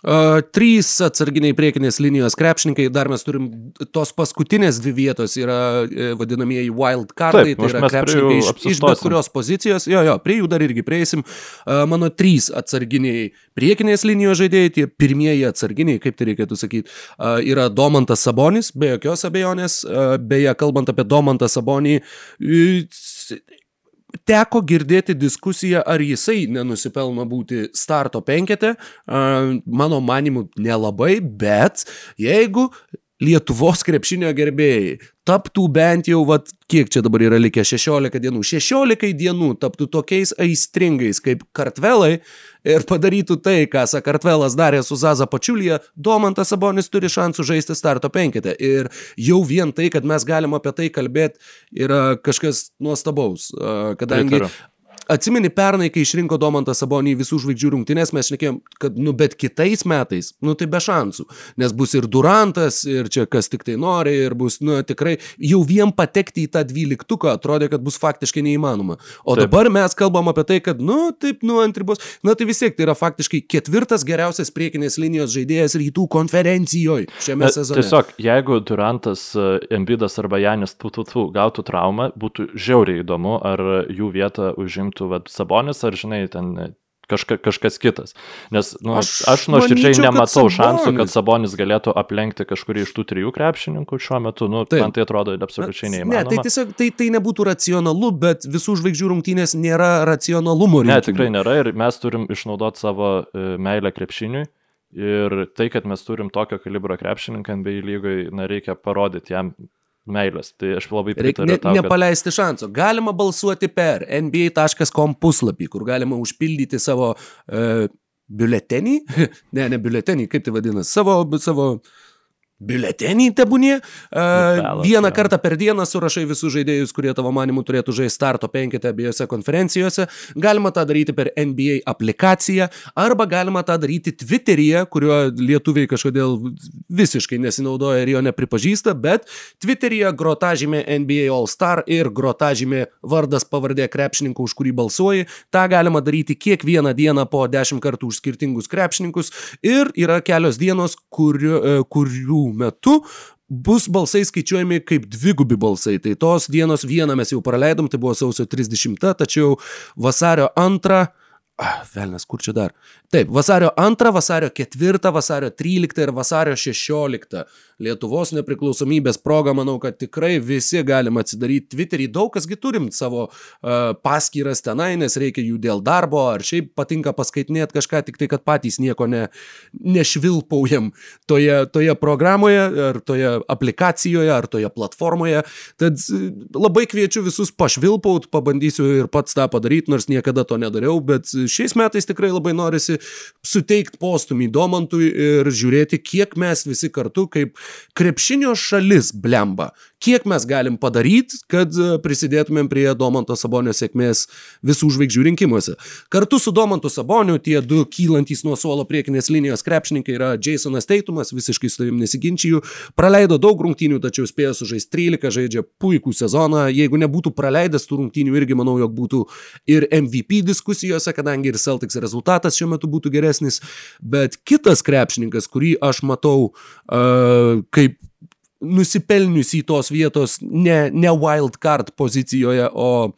Uh, trys atsarginiai priekinės linijos krepšininkai, dar mes turim tos paskutinės dvi vietos yra e, vadinamieji wild cardai, Taip, tai yra krepšininkai iš, iš bet apsistosim. kurios pozicijos, jo, jo, prie jų dar irgi prieisim. Uh, mano trys atsarginiai priekinės linijos žaidėjai, tie pirmieji atsarginiai, kaip tai reikėtų sakyti, uh, yra Domantas Sabonis, be jokios abejonės, uh, beje, kalbant apie Domantą Sabonį, teko girdėti diskusiją, ar jisai nenusipelno būti starto penkete. Mano manimu, nelabai, bet jeigu Lietuvos krepšinio gerbėjai taptų bent jau, vat, kiek čia dabar yra likę 16 dienų, 16 dienų taptų tokiais aistringais kaip kartvelai ir padarytų tai, ką Sakartvelas darė su Zaza Pačiulija, Domantas Sabonis turi šansų žaisti starto penketę. Ir jau vien tai, kad mes galim apie tai kalbėti, yra kažkas nuostabaus, kadangi Pritariu. Atsimeni pernai, kai išrinko Domantą Sabonį visų žvaigždžių rungtynės, mes šnekėjom, kad, nu, bet kitais metais, nu, tai be šansų. Nes bus ir Durantas, ir čia kas tik tai nori, ir bus, nu, tikrai, jau vien patekti į tą dvyliktuką atrodė, kad bus faktiškai neįmanoma. O Taip. Dabar mes kalbam apie tai, kad, nu, taip, nu, ant ribos, na, tai vis tiek tai yra faktiškai ketvirtas geriausias priekinės linijos žaidėjas rytų konferencijoje šiame E, sezone. Tiesiog, jeigu Durantas, e, Embidas arba Janis Tututu gautų traumą, būtų žiauriai įdomu, ar jų vietą užimtų vat, Sabonis, ar žinai, ten e, kažka, kažkas kitas. Nes nu, aš, Aš nuoširdžiai manyčiau, kad nematau šansų, kad Sabonis. Galėtų aplenkti kažkurį iš tų trijų krepšininkų šiuo metu. Nu, Taip. man tai atrodo absoliučiai Ne, neįmanoma. tai tiesiog tai, tai nebūtų racionalu, bet visų žvaigždžių rungtynės nėra racionalumo Ne, rinkimų. tikrai nėra ir mes turim išnaudoti savo e, meilę krepšiniui. Ir tai, kad mes turim tokio kalibro krepšininką NBA lygoje, na, reikia parodyti jam meilės. Tai aš labai pritariu ne, tau. kad- nepaleisti šanso. Galima balsuoti per nba.com puslapį, kur galima užpildyti savo uh, biuletenį. ne, ne biuletenį, kaip tai vadinasi. Savo, savo biuletenį tebūnie. Uh, vieną jo. kartą per dieną surašai visus žaidėjus, kurie tavo manimu turėtų žaisti starto penketę abiejose konferencijose. Galima tą daryti per NBA aplikaciją arba galima tą daryti Twitteryje, kuriuo lietuviai kažkodėl visiškai nesinaudoja ir jo nepripažįsta, bet Twitteryje grotažymė NBA All Star ir grotažymė vardas pavardė krepšininko, už kurį balsuoji. Ta galima daryti kiekvieną dieną po 10 kartų už skirtingus krepšininkus ir yra kelios dienos, kuriu, e, kurių metu bus balsai skaičiuojami kaip dvigubi balsai. Tai tos dienos vieną mes jau praleidom, tai buvo sausio 30, tačiau vasario 2 Ah, velnas, kur čia dar? Taip, vasario 2, vasario 4, vasario 13 ir vasario 16 Lietuvos nepriklausomybės proga, manau, kad tikrai visi galim atsidaryti Twitterį. Daug kasgi turim savo uh, paskyras tenai, nes reikia jų dėl darbo, ar šiaip patinka paskaitinėti kažką, tik tai, kad patys nieko ne, nešvilpaujam toje, toje programoje, ar toje aplikacijoje, ar toje platformoje. Tad e, labai kviečiu visus pašvilpaut, pabandysiu ir pats tą padaryti, nors niekada to nedariau, bet šiais metais tikrai labai norisi suteikti postumį Domantui ir žiūrėti, kiek mes visi kartu kaip krepšinio šalis blemba, kiek mes galim padaryti, kad e, prisidėtumėm prie Domanto Sabonio sėkmės visų žvaigždžių rinkimuose. Kartu su Domantu Saboniu tie du kylantys nuo suolo priekinės linijos krepšininkai yra Jasonas Teitumas, visiškai su tavim nesiginčiju, praleido daug rungtynių, tačiau spėjo sužaisti 13, žaidžia puikų sezoną, jeigu nebūtų praleidęs tų rungtynių, irgi manau, jog būtų ir MVP diskusijose, kadangi ir Celtics rezultatas šiuo metu būtų geresnis, bet kitas krepšininkas, kurį aš matau uh, kaip nusipelniusi tos vietos ne, ne wild card pozicijoje, o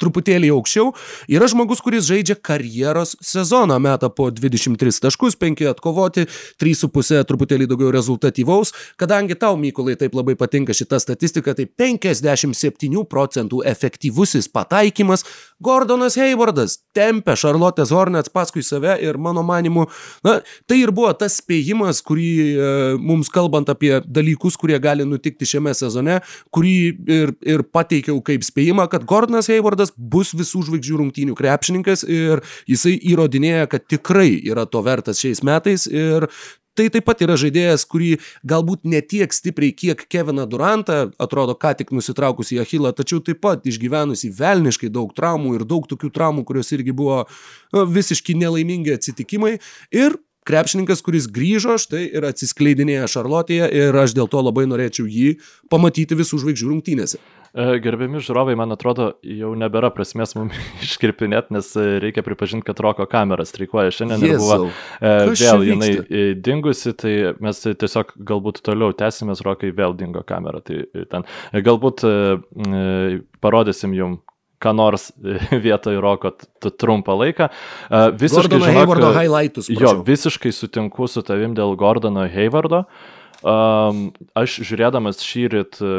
truputėlį aukščiau, yra žmogus, kuris žaidžia karjeros sezoną, meta po 23 taškus, 5 atkovoti, 3,5 truputėlį daugiau rezultatyvaus. Kadangi tau, Mykolai, taip labai patinka šita statistika, tai 57 procentų efektyvusis pataikymas Gordonas Haywardas tempia Charlotte's Hornets paskui save ir mano manimu, na, tai ir buvo tas spėjimas, kurį e, mums kalbant apie dalykus, kurie gali nutikti šiame sezone, kurį ir, ir pateikiau kaip spėjimą, kad Gordonas Haywardas bus visų žvaigždžių rungtynių krepšininkas ir jisai įrodinėja, kad tikrai yra to vertas šiais metais ir Tai taip pat yra žaidėjas, kurį galbūt ne tiek stipriai, kiek Keviną Durantą, atrodo, ką tik nusitraukusi į Achilą, tačiau taip pat išgyvenusi velniškai daug traumų ir daug tokių traumų, kurios irgi buvo na, visiškai nelaimingi atsitikimai. Ir krepšininkas, kuris grįžo, štai ir atsiskleidinėja Šarlotėje ir aš dėl to labai norėčiau jį pamatyti visų žvaigždžių rungtynėse. E, gerbiami žiūrovai, man atrodo, jau nebėra prasmės mums iškirpinėti, nes e, reikia pripažinti, kad roko kamera streikuoja šiandien ir buvo e, vėl jinai e, dingusi, tai mes tiesiog galbūt toliau tęsimės, rokai vėl dingo kamera. Tai ten galbūt e, parodysim jums ką nors vietoj roko trumpą laiką. Visiškai Gordono Haywardo highlightus. Prašau. Jo, visiškai sutinku su tavim dėl Gordono Haywardo. Um, aš žiūrėdamas šį rytą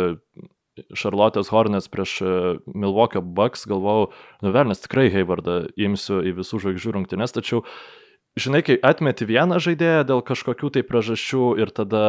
Šarlotės Hornets prieš e, Milwaukee Bucks galvojau, nu velnės tikrai Haywardą imsiu į visų žvaigždžių rungtynes, tačiau žinai, kai atmeti vieną žaidėją dėl kažkokių tai priežasčių ir tada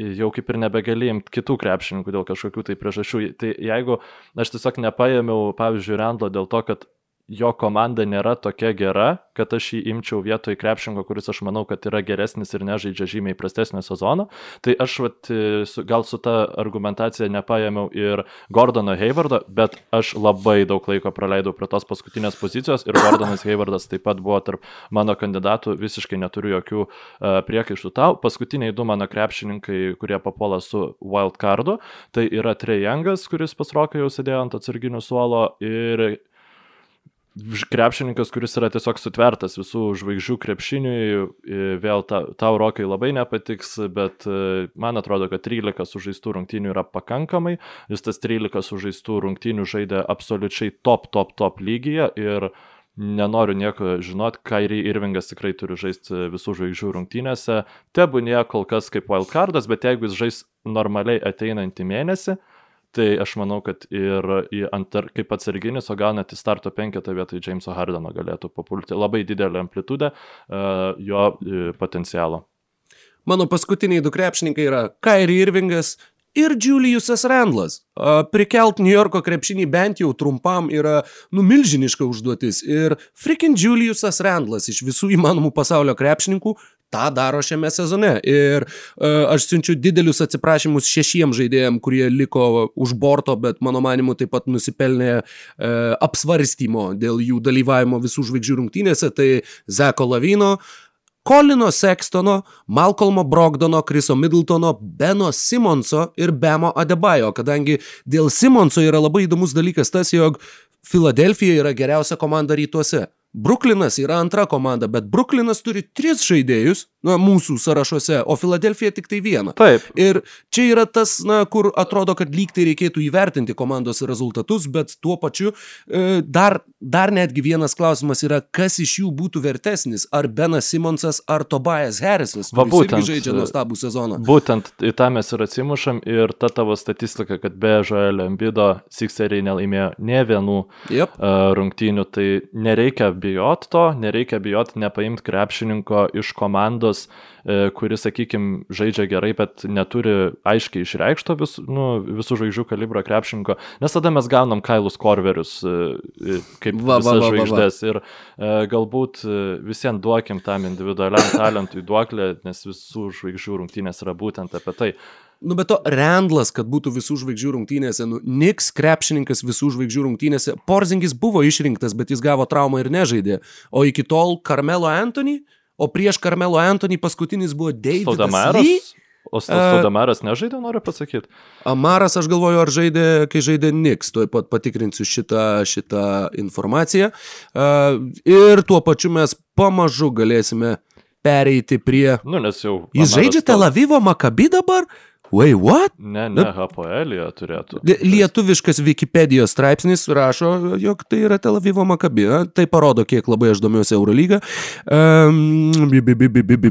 jau kaip ir nebegali imti kitų krepšininkų dėl kažkokių tai priežasčių, tai jeigu aš tiesiog nepaėmiau, pavyzdžiui, Randlo dėl to, kad jo komanda nėra tokia gera, kad aš jį imčiau vietoj krepšingo, kuris aš manau, kad yra geresnis ir nežaidžia žymiai prastesnio sezono. Tai aš vat, su, gal su ta argumentacija nepaėmiau ir Gordono Haywardo, bet aš labai daug laiko praleidau prie tos paskutinės pozicijos ir Gordonas Haywardas taip pat buvo tarp mano kandidatų, visiškai neturiu jokių uh, priekaištų tau. Paskutiniai du mano krepšininkai, kurie papuola su wildcardu, tai yra Trejangas, kuris pasrokai jau sėdėjo ant atsarginių suolo ir krepšininkas, kuris yra tiesiog sutvertas visų žvaigždžių krepšiniui, vėl ta, tau rokai labai nepatiks, bet e, man atrodo, kad 13 sužaistų rungtynių yra pakankamai, jis tas 13 sužaistų rungtynių žaidė absoliučiai top, top, top lygyje ir nenoriu nieko žinot, Kairi Irvingas tikrai turi žaisti visų žvaigždžių rungtynėse, tebūnie kol kas kaip wildcardas, bet jeigu jis žais normaliai ateinantį mėnesį, Tai aš manau, kad ir antar, kaip atsarginis, o gal net į starto penketą vietoj Jameso Hardeno galėtų papulti labai didelę amplitudę uh, jo uh, potencialo. Mano paskutiniai du krepšininkai yra Kairi Irvingas ir Juliusas Randlas. Prikelt New Yorko krepšinį bent jau trumpam yra numilžiniška užduotis. Ir freaking Juliusas Randlas iš visų įmanomų pasaulio krepšininkų tą daro šiame sezone. Ir uh, aš siunčiu didelius atsiprašymus šešiems žaidėjams, kurie liko už borto, bet mano manimu taip pat nusipelnė uh, apsvarstymo dėl jų dalyvavimo visų žvaigždžių rungtynėse. Tai Zeko Lavino, Kolino Sextono, Malcolmo Brogdono, Kriso Middletono, Beno Simonso ir Bemo Adebayo, kadangi dėl Simonso yra labai įdomus dalykas tas, jog Filadelfija yra geriausia komanda rytuose. Bruklinas yra antra komanda, bet Bruklinas turi tris žaidėjus, na, mūsų sąrašuose, o Filadelfija tik tai vieną. Taip. Ir čia yra tas, na, kur atrodo, kad lyg tai reikėtų įvertinti komandos rezultatus, bet tuo pačiu e, dar, dar netgi vienas klausimas yra, kas iš jų būtų vertesnis, ar Benas Simonsas, ar Tobias Harrisas, kuris būtent, žaidžia nuostabų sezoną. Būtent į tą mes ir atsimušam ir ta tavo statistika, kad be Žoelio Embido Sixeriai nelaimėjo ne vienų yep. uh, rungtynių, tai nereikia bijot to, nereikia bijot nepaimti krepšininko iš komandos, e, kuris, sakykime, žaidžia gerai, bet neturi aiškiai išreikšto vis, nu, visų žvaigždžių kalibro krepšininko, nes tada mes gaunam Kailus Korverius e, e, kaip va, va, va, žvaigždės va, va. ir galbūt visiems duokim tam individualiam talentui duoklę, nes visų žvaigždžių rungtynės yra būtent apie tai. Nu, bet to Randlas, kad būtų visų žvaigždžių rungtynėse, nu, Niks krepšininkas visų žvaigždžių rungtynėse, Porzingis buvo išrinktas, bet jis gavo traumą ir nežaidė. O iki tol Carmelo Anthony, o prieš Carmelo Anthony paskutinis buvo Davidas Lee. O Stodamaras uh, nežaidė, noriu pasakyti. Amaras, aš galvoju, ar žaidė, kai žaidė Niks, tuoj pat patikrinsiu šitą, šitą informaciją. Uh, ir tuo pačiu mes pamažu galėsime pereiti prie... Nu, nes jau... Jis žaidžia Tel Avivo Makabi dabar? Wait, what? Ne, ne, Hapoelija turėtų. Lietuviškas Wikipedijos straipsnis rašo, jog tai yra Tel Avivo Makabi. Tai parodo, kiek labai aš domiuosi Eurolygą. Um,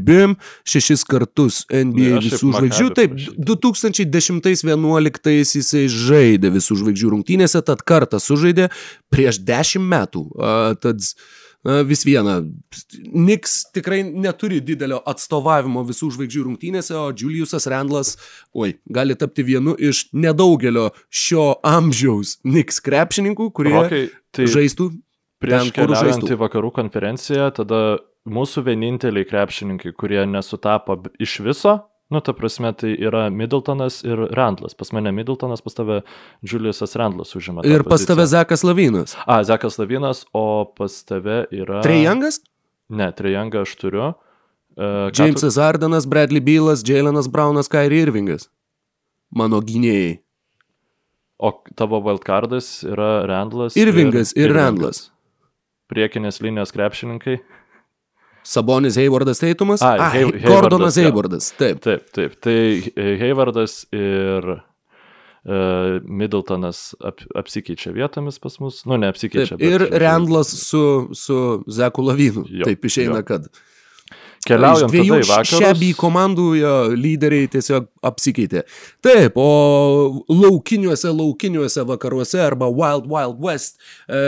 bim, šešis kartus NBA ne, visų žvaigždžių. Taip, 2010-2011 jisai žaidė visų žvaigždžių rungtynėse, tad kartą sužaidė prieš dešimt metų. Uh, tad vis viena, Niks tikrai neturi didelio atstovavimo visų žvaigždžių rungtynėse, o Juliusas Randlas, oi, gali tapti vienu iš nedaugelio šio amžiaus Niks krepšininkų, kurie Rokai, tai žaistų prieš keliaujant į vakarų konferenciją, tada mūsų vieninteliai krepšininkai, kurie nesutapo iš viso, Nu, ta prasme, tai yra Middletonas ir Randlas. Pas mane Middletonas, pas tave Juliusas Randlas užima. Ir pas poziciją. tave Zekas Lavinas. A, Zekas Lavinas, o pas tave yra... Trejangas? Ne, Trejangą aš turiu. Uh, Jamesas tu... Ardenas, Bradley Bylas, Jalenas Brownas, Kyrie Irvingas. Mano gynėjai. O tavo wildcardas yra Randlas. Irvingas ir, ir Randlas. Priekinės linijos krepšininkai. Sabonis Haywardas Teitumas. Ai, Ai Hay- Gordonas Haywardas, jo. Haywardas. Taip. Taip, taip. Tai Haywardas ir uh, Middletonas ap, apsikeičia vietomis pas mus. Nu, neapsikeičia. Taip. Ir Randlas su, su Zeku Lavinu. Jo, Taip išeina, jo. kad. Keliaujant Iš dviejų šebį komandų jo lyderiai tiesiog apsikeitė. Taip, o laukiniuose, laukiniuose vakaruose arba Wild Wild West, e,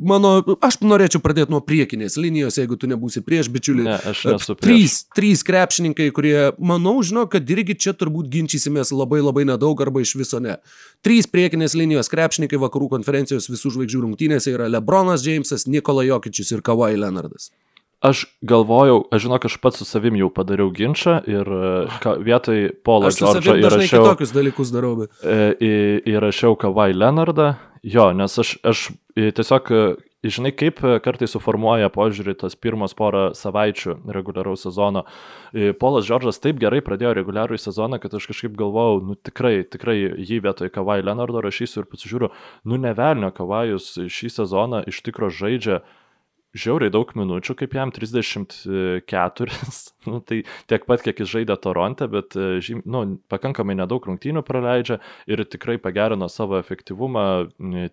mano, aš norėčiau pradėti nuo priekinės linijos, jeigu tu nebūsi prieš, bičiuli. Ne, aš E, nesu prieš. Trys, trys krepšininkai, kurie, manau, žino, kad irgi čia turbūt ginčysimės labai labai nedaug arba iš viso ne. Trys priekinės linijos krepšininkai vakarų konferencijos visų žvaigždžių rungtynėse yra Lebronas Jamesas, Nikola Jokičius ir Kawhi Leonardas. Aš galvojau, aš žinok, aš pats su savim jau padariau ginčą ir e, ka, vietoj Polo Aš Džordžo įrašiau, kitokius dalykus darau, bet... e, į- įrašiau Kawhi Leonardą. Jo, nes aš, aš e, tiesiog, žinai, kaip kartais suformuoja požiūrį tas pirmas porą savaičių reguliaraus sezono. Polas Džordžas taip gerai pradėjo reguliarų sezoną, kad aš kažkaip galvojau, nu tikrai, tikrai jį vietoj Kawhi Leonardo rašysiu ir pasižiūriu, nu nevelnio Kawhijus šį sezoną iš tikro žaidžia žiauriai daug minučių, kaip jam 34, nu, tai tiek pat, kiek jis žaidė Toronte, bet e, žym, nu, pakankamai nedaug rungtynių praleidžia ir tikrai pagerino savo efektyvumą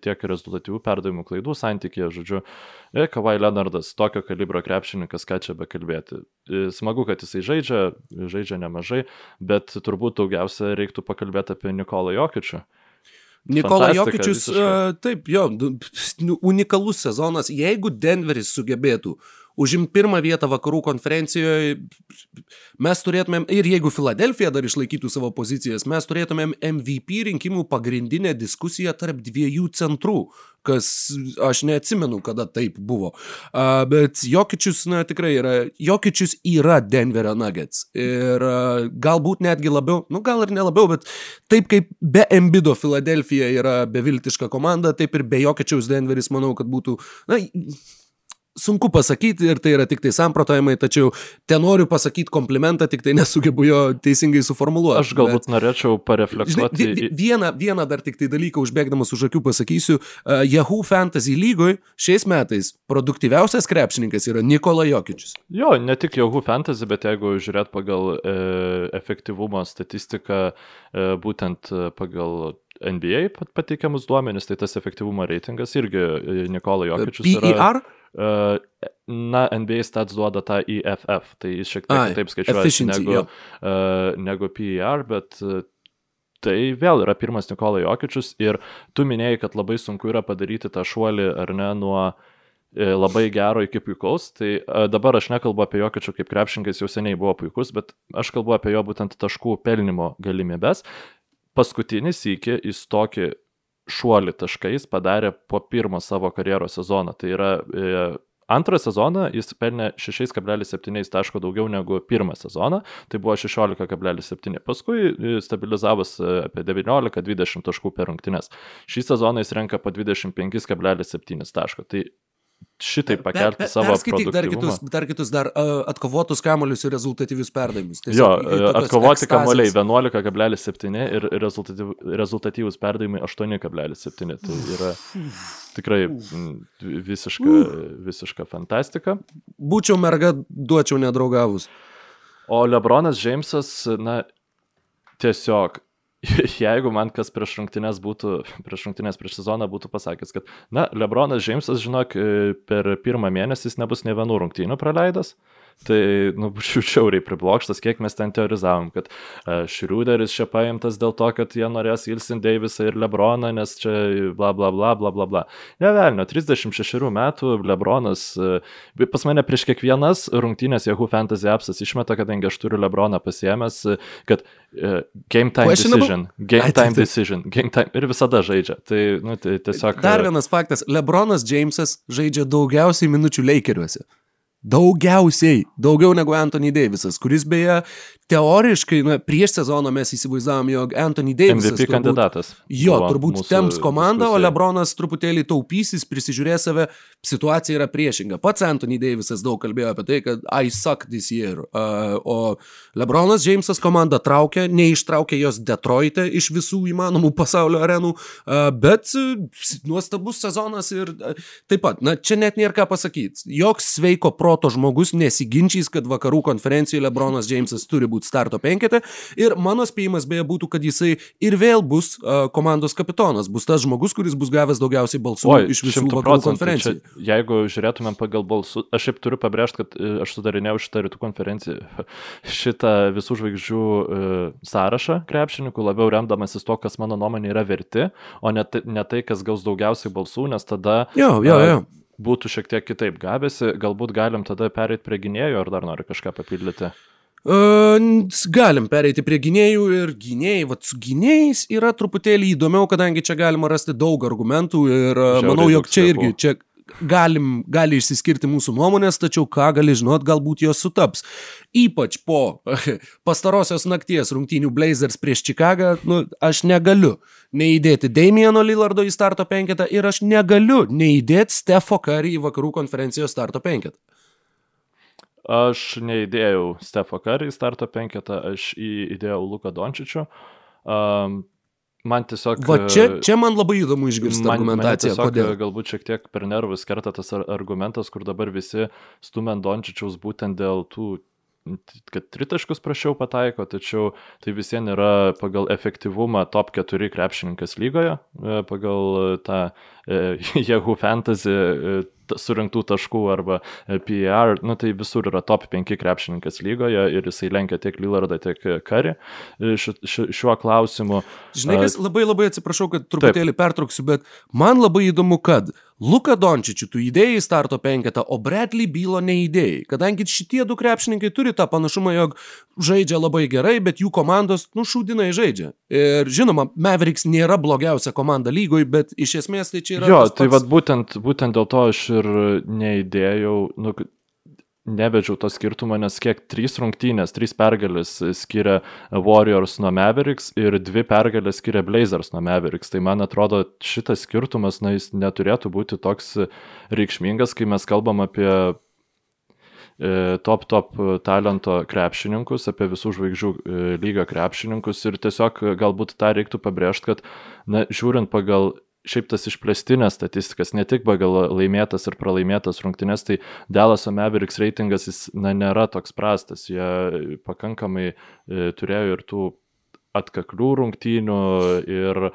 tiek rezultatyvių perdavimų klaidų santykėje, žodžiu. E, Kavai Leonardas, tokio kalibro krepšininkas, ką čia bekalbėti. E, Smagu, kad jisai žaidžia, žaidžia nemažai, bet turbūt daugiausia reiktų pakalbėti apie Nikolą Jokičių. Nikola Jokičius, uh, taip, jo, nu, unikalus sezonas. Jeigu Denveris sugebėtų užimti pirmą vietą vakarų konferencijoje, mes turėtumėm, ir jeigu Filadelfija dar išlaikytų savo pozicijas, mes turėtumėm MVP rinkimų pagrindinę diskusiją tarp dviejų centrų, kas aš neatsimenu, kada taip buvo. Uh, bet Jokičius, na tikrai yra, Jokičius yra Denverio Nuggets. Ir uh, galbūt netgi labiau, nu gal ir nelabiau, bet taip kaip be Embido Filadelfija yra beviltiška komanda, taip ir be Jokičiaus Denveris, manau, kad būtų, na, sunku pasakyti ir tai yra tik tai samprotavimai, tačiau ten noriu pasakyti komplimentą, tik tai nesugebu jo teisingai suformuluoti. Aš galbūt Bet... norėčiau Žinai, pareflektuoti. vi- vieną, vieną dar tik tai dalyką užbėgdamas už akių pasakysiu. Uh, Yahoo Fantasy lygoj šiais metais produktyviausias krepšininkas yra Nikola Jokičius. Jo, ne tik Yahoo Fantasy, bet jeigu žiūrėt pagal e, efektyvumo statistiką, e, būtent e, pagal NBA pat- pateikiamus duomenis, tai tas efektyvumo reitingas irgi e, Nikola Jokičius yra. PER? E, na, NBA stats duoda tą EFF, tai jis šiek tiek Ai, kitaip skaičiuoja negu, jo. e, negu PER, bet e, tai vėl yra pirmas Nikola Jokičius ir tu minėjai, kad labai sunku yra padaryti tą šuolį ar ne nuo e, labai gero iki puikaus, tai e, dabar aš nekalbu apie Jokičių kaip krepšininkas, jau seniai buvo puikus, bet aš kalbu apie jo būtent taškų pelnimo galimybės. Paskutinis iki jis tokį šuolį taškais padarė po pirmo savo karjeros sezono. Tai yra e, antrą sezoną jis pelnė 6,7 taško daugiau negu pirmą sezoną, tai buvo 16,7. Paskui e, stabilizavus e, apie 19-20 taškų per rungtynes. Šį sezoną jis renka po 25,7 taško. Tai šitai pakelti Per- savo perskaityk dar produktyvumą. kitus, dar kitus dar uh, atkovotus kamolius ir rezultatyvius perdavimus. Jo, atkovoti kamoliai 11,7 ir rezultatyv, rezultatyvūs perdavimai 8,7. Tai yra tikrai visiška, visiška fantastika. Būčiau merga, duočiau nedraugavus. O Lebronas Džeimsas, na, tiesiog, jeigu man kas prieš rungtynės būtų, prieš rungtynės prieš sezoną būtų pasakęs, kad, na, Lebronas Džeimsas, žinok, e, per pirmą mėnesį jis nebus ne vienų rungtynių praleidęs, tai, nu, būčiau šiauriai priblokštas, kiek mes ten teorizavom, kad Šriuderis čia paimtas dėl to, kad jie norės Ilsin Davisą ir Lebroną, nes čia bla bla bla bla bla bla. Ne velnio, 36 metų Lebronas, uh, pas mane prieš kiekvienas rungtynės Yahoo Fantasy Appsas išmeta, kadangi aš turiu Lebroną pasiemęs, uh, kad uh, game time decision, game Ai, taip, time taip. decision, game time ir visada žaidžia. Tai, nu, tai tiesiog... Dar vienas faktas. Lebronas Jamesas žaidžia daugiausiai minučių Lakeriuose. Daugiausiai, daugiau negu Anthony Davisas, kuris beje teoriškai, na, prieš sezoną mes įsivaizdavom, jog Anthony Davisas. MVP turbūt, kandidatas. Jo, turbūt temps komandą, o Lebronas truputėlį taupysis, prisižiūrės save, situacija yra priešinga. Pats Anthony Davisas daug kalbėjo apie tai, kad I suck this year. Uh, o Lebronas Jamesas komandą traukia, neištraukė jos Detroite iš visų įmanomų pasaulio arenų, uh, bet uh, nuostabus sezonas ir uh, taip pat, na, čia net nėra ką pasakyti. Joks sveiko proto žmogus nesiginčys, kad vakarų konferencijoje Lebronas Jamesas turi būti starto penkete. Ir mano spėjimas beje būtų, kad jisai ir vėl bus uh, komandos kapitonas, bus tas žmogus, kuris bus gavęs daugiausiai balsų Oi, iš visų vakarų konferencijų. Čia, jeigu žiūrėtumėm pagal balsų, aš šiaip turiu pabrėžti, kad e, aš sudarinėjau šitą rytų konferenciją, šitą visų žvaigždžių uh, sąrašą krepšininkų, labiau remdamasis to, kas mano nuomonė yra verti, o ne, ne tai, kas gaus daugiausiai balsų, nes tada... Jo, jo, jo. Uh, būtų šiek tiek kitaip gavęsi, galbūt galim tada pereiti prie gynėjų, ar dar nori kažką papildyti? Galim pereiti prie gynėjų ir gynėjai, vad su gynėjais yra truputėlį įdomiau, kadangi čia galima rasti daug argumentų ir Žiauriai manau, jog čia irgi, čia galim, gali išsiskirti mūsų nuomonės, tačiau ką gali žinot, galbūt jos sutaps. Ypač po pastarosios nakties rungtynių Blazers prieš Čikagą, nu, aš negaliu neįdėti Damieno Lillardo į starto penketą ir aš negaliu neįdėti Stefo Curry į vakarų konferencijos starto penketą. Aš neįdėjau Stefo Curry į starto penketą, aš įdėjau Luką Dončičių. Um, man tiesiog... Va čia, čia man labai įdomu išgirsti man, argumentaciją. Tiesiog, galbūt šiek tiek per nervus kerta tas argumentas, kur dabar visi stumia Dončičiaus būtent dėl tų kad tritaškus prašiau pataiko, tačiau tai vis vien yra pagal efektyvumą top 4 krepšininkas lygoje, e, pagal tą Yahoo Fantasy e, surinktų taškų arba e, PR, nu tai visur yra top 5 krepšininkas lygoje ir jisai lenkia tiek Lillardą, tiek Kari e, šiuo klausimu. Žinai, kas labai labai atsiprašau, kad truputėlį Taip. pertrauksiu, bet man labai įdomu, kad Luka Dončičių tu įdėjai starto penketą, o Bradley bylo neįdėjai, kadangi šitie du krepšininkai turi tą panašumą, jog žaidžia labai gerai, bet jų komandos, nu, šūdinai žaidžia. Ir žinoma, Mavericks nėra blogiausia komanda lygoj, bet iš esmės tai čia yra... Jo, tai vad būtent, būtent dėl to aš ir neįdėjau, nu, nevedžiau to skirtumo, nes kiek trys rungtynės, trys pergalės skiria Warriors nuo Mavericks ir dvi pergalės skiria Blazers nuo Mavericks. Tai man atrodo, šitas skirtumas, na, jis neturėtų būti toks reikšmingas, kai mes kalbam apie e, top top talento krepšininkus, apie visų žvaigždžių e, lygio krepšininkus ir tiesiog galbūt tą reiktų pabrėžti, kad, na, žiūrint pagal šiaip tas išplėstinės statistikas, ne tik pagal laimėtas ir pralaimėtas rungtynes, tai Dalaso Mavericks reitingas jis na, nėra toks prastas. Jie pakankamai e, turėjo ir tų atkaklių rungtynių ir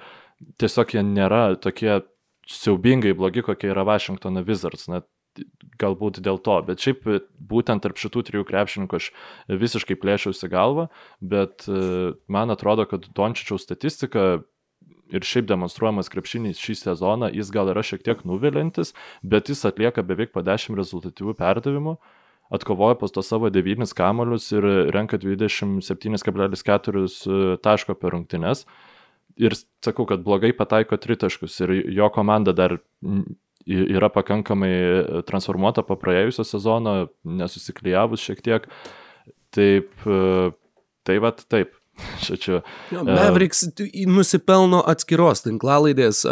tiesiog jie nėra tokie siaubingai blogi, kokie yra Washingtono Wizards. Na, galbūt dėl to, bet šiaip būtent tarp šitų trijų krepšininkų aš visiškai plėšiausi galvą, bet e, man atrodo, kad Dončičiaus statistika ir šiaip demonstruojamas krepšinys šį sezoną, jis gal yra šiek tiek nuvilintis, bet jis atlieka beveik po 10 rezultatyvių perdavimų, atkovoja pas to savo 9 kamolius ir renka 27,4 e, taško per rungtynes. Ir sakau, kad blogai pataiko tritaškus ir jo komanda dar yra pakankamai transformuota po praėjusio sezono, nesusiklyjavus šiek tiek. Taip, e, tai vad taip, Žodžiu. Jo, Mavericks nusipelno atskiros tinklalaidės,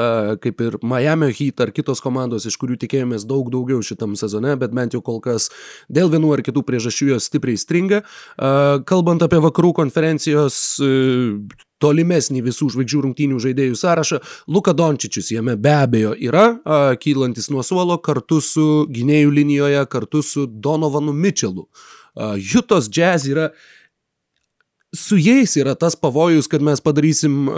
kaip ir Miami Heat ar kitos komandos, iš kurių tikėjomės daug daugiau šitam sezone, bet bent jau kol kas dėl vienų ar kitų priežasčių jos stipriai stringa. Kalbant apie vakarų konferencijos tolimesnį visų žvaigždžių rungtynių žaidėjų sąrašą. Luka Dončičius jame be abejo yra, a, kylantis nuo suolo kartu su gynėjų linijoje, kartu su Donovanu Mitchellu. Jutos Jazz yra su jais yra tas pavojus, kad mes padarysim uh,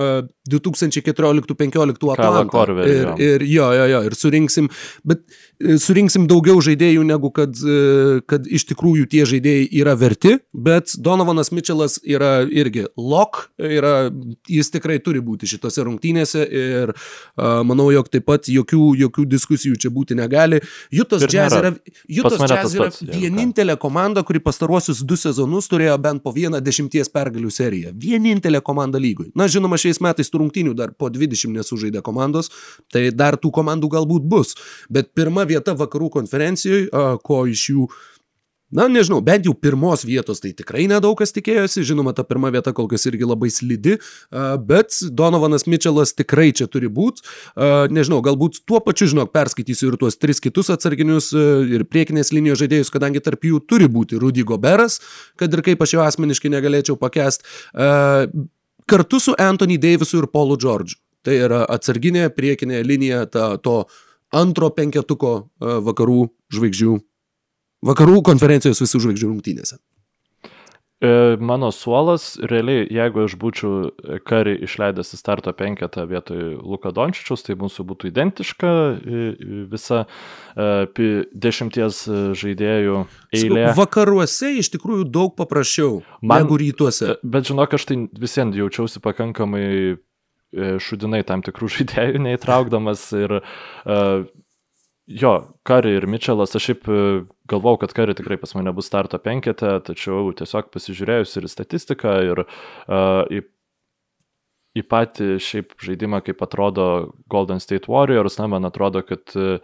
2014-2015 Atlantą. Ir, ir jo, jo, jo, ir surinksim, bet uh, surinksim daugiau žaidėjų, negu kad, uh, kad iš tikrųjų tie žaidėjai yra verti, bet Donovanas Mitchellas yra irgi lock, yra, jis tikrai turi būti šitose rungtynėse ir uh, manau, jog taip pat jokių, jokių diskusijų čia būti negali. Jutos Jazz yra, Jutos Jazz yra pats, vienintelė komanda, kuri pastaruosius du sezonus turėjo bent po vieną dešimties pergalę pergalių serija. Vienintelė komanda lygoj. Na, žinoma, šiais metais tų rungtynių dar po 20 nesužaidė komandos, tai dar tų komandų galbūt bus. Bet pirma vieta vakarų konferencijoje, ko iš jų na, nežinau, bent jau pirmos vietos tai tikrai nedaug kas tikėjosi, žinoma, ta pirma vieta kol kas irgi labai slidi, bet Donovanas Mitčelas tikrai čia turi būti, nežinau, galbūt tuo pačiu, žinok, perskaitysiu ir tuos tris kitus atsarginius ir priekinės linijos žaidėjus, kadangi tarp jų turi būti Rudy Goberas, kad ir kaip aš jo asmeniškai negalėčiau pakest, kartu su Anthony Davisu ir Paulu Georgiu. Tai yra atsarginė priekinė linija ta, to antro penketuko vakarų žvaigždžių vakarų konferencijos visų žvaigždžių rungtynėse. E, mano suolas, realiai, jeigu aš būčiau karį išleidęs į starto penketą vietoj Luka Dončičius, tai mūsų būtų identiška visa e, dešimties žaidėjų eilė. Vakaruose iš tikrųjų daug paprasčiau Man, negu rytuose. E, bet žinok, aš tai visiems jaučiausi pakankamai šudinai tam tikrų žaidėjų neįtraukdamas ir uh, Jo, Kari ir Mitčelas, aš šiaip e, galvau, kad Kari tikrai pas mane bus starto penkete, tačiau tiesiog pasižiūrėjus ir statistiką, ir uh, į, į patį šiaip žaidimą, kaip atrodo Golden State Warriors, na, man atrodo, kad uh,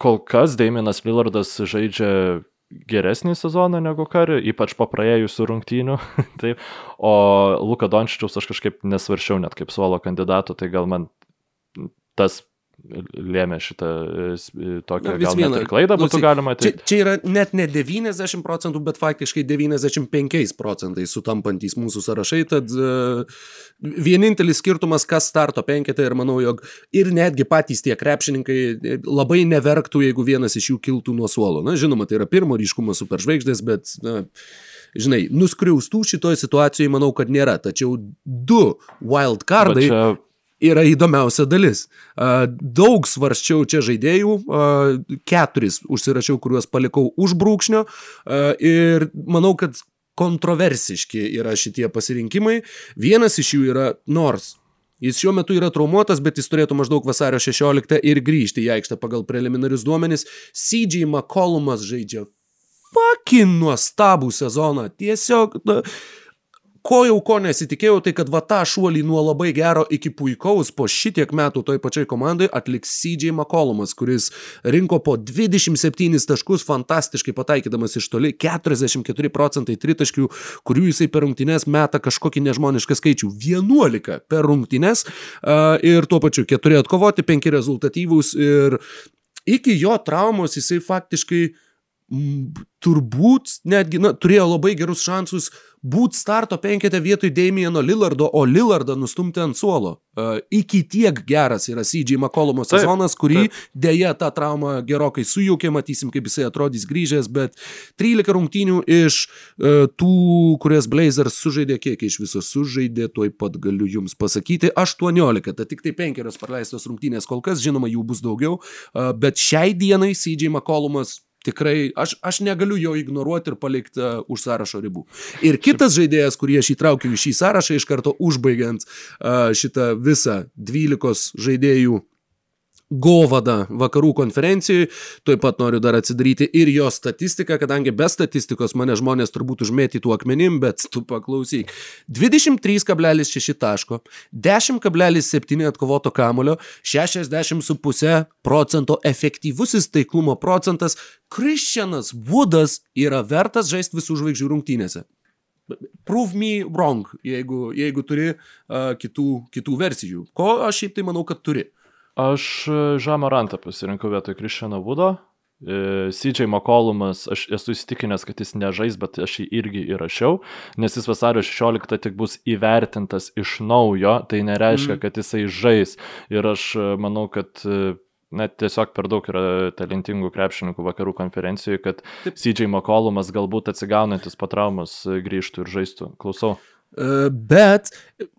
kol kas Daiminas Lillardas žaidžia geresnį sezoną negu Kari, ypač po praėjusių rungtynių. Taip. O Luka Dončičiaus aš kažkaip nesvaršiau net kaip suolo kandidato, tai gal man tas lėmė šitą tokią gal viena, net ir klaidą būtų klausyk, galima. Tai... Čia, čia yra net ne 90 procentų, bet faktiškai 95 procentai sutampantys mūsų sąrašai, tad uh, vienintelis skirtumas, kas starto penketą ir manau, jog ir netgi patys tie krepšininkai e, labai neverktų, jeigu vienas iš jų kiltų nuo suolo. Na, žinoma, tai yra pirmo ryškumo superžvaigždės, bet... Na, žinai, nuskriaustų šitoje situacijoje manau, kad nėra. Tačiau du wildcardai čia yra įdomiausia dalis. Daug svarščiau čia žaidėjų, keturis užsirašiau, kuriuos palikau už brūkšnio ir manau, kad kontroversiški yra šitie pasirinkimai. Vienas iš jų yra nors. Jis šiuo metu yra traumuotas, bet jis turėtų maždaug vasario 16 ir grįžti į aikštę pagal preliminarius duomenis. CJ McCollumas žaidžia fucking nuostabų sezoną. Tiesiog... Na, ko jau ko nesitikėjau, tai kad va tą šuolį nuo labai gero iki puikaus po šitiek metų toj pačiai komandai atliks CJ McCollumas, kuris rinko po 27 taškus, fantastiškai pataikydamas iš toli, 44 procentai tritaškių, kurių jisai per rungtynes meta kažkokį nežmonišką skaičių - 11 per rungtynes ir tuo pačiu 4 atkovoti, 5 rezultatyvūs ir iki jo traumos jisai faktiškai turbūt netgi na, turėjo labai gerus šansus būt starto penkete vietoj Damieno Lillardo, o Lillardą nustumti ant suolo. Uh, iki tiek geras yra CJ McCollumo sezonas, kurį taip. dėja tą traumą gerokai sujaukė, matysim, kaip jisai atrodys grįžęs, bet 13 rungtynių iš uh, tų, kurias Blazers sužaidė, kiek iš viso sužaidė, tuoj pat galiu jums pasakyti, 18, tai tik tai penkerios praleistos rungtynės kol kas, žinoma, jų bus daugiau, uh, bet šiai dienai CJ McCollumas tikrai aš, aš negaliu jo ignoruoti ir palikti uh, už sąrašo ribų. Ir kitas žaidėjas, kurį aš įtraukiau į šį sąrašą, iš karto užbaigiant uh, šitą visą 12 žaidėjų govadą vakarų konferencijai. Taip pat noriu dar atsidaryti ir jo statistiką, kadangi be statistikos mane žmonės turbūt užmėtytų akmenim, bet tu paklausyk. 23,6 taško, 10,7 atkovoto kamulio, 60,5 procento efektyvusis taiklumo procentas. Christianas Woodas yra vertas žaisti visų žvaigždžių rungtynėse. Prove me wrong, jeigu, jeigu turi uh, kitų, kitų versijų. Ko aš šiaip tai manau, kad turi. Aš Žamarantą pasirinkau vietoj Kristiano Vudo. E, CJ McCollumas, aš esu įsitikinęs, kad jis nežais, bet aš jį irgi įrašiau, nes jis vasario 16 tik bus įvertintas iš naujo, tai nereiškia, mm. kad jisai žais. Ir aš manau, kad net tiesiog per daug yra talentingų krepšininkų vakarų konferencijoje, kad Taip. CJ McCollumas galbūt atsigaunantis po traumos grįžtų ir žaistų. Klausau. E, bet,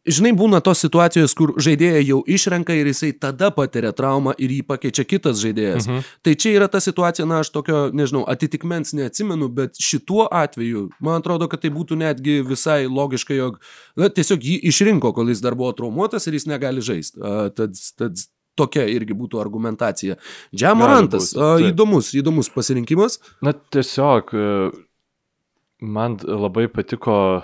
žinai, būna tos situacijos, kur žaidėją jau išrenka ir jisai tada patiria traumą ir jį pakeičia kitas žaidėjas. Mhm. Tai čia yra ta situacija, na, aš tokio, nežinau, atitikmens neatsimenu, bet šituo atveju, man atrodo, kad tai būtų netgi visai logiška, jog, na, tiesiog jį išrinko, kol jis dar buvo traumuotas ir jis negali žaisti. Tad, tad tokia irgi būtų argumentacija. Džiamorantas, įdomus, įdomus pasirinkimas. Na, tiesiog man labai patiko,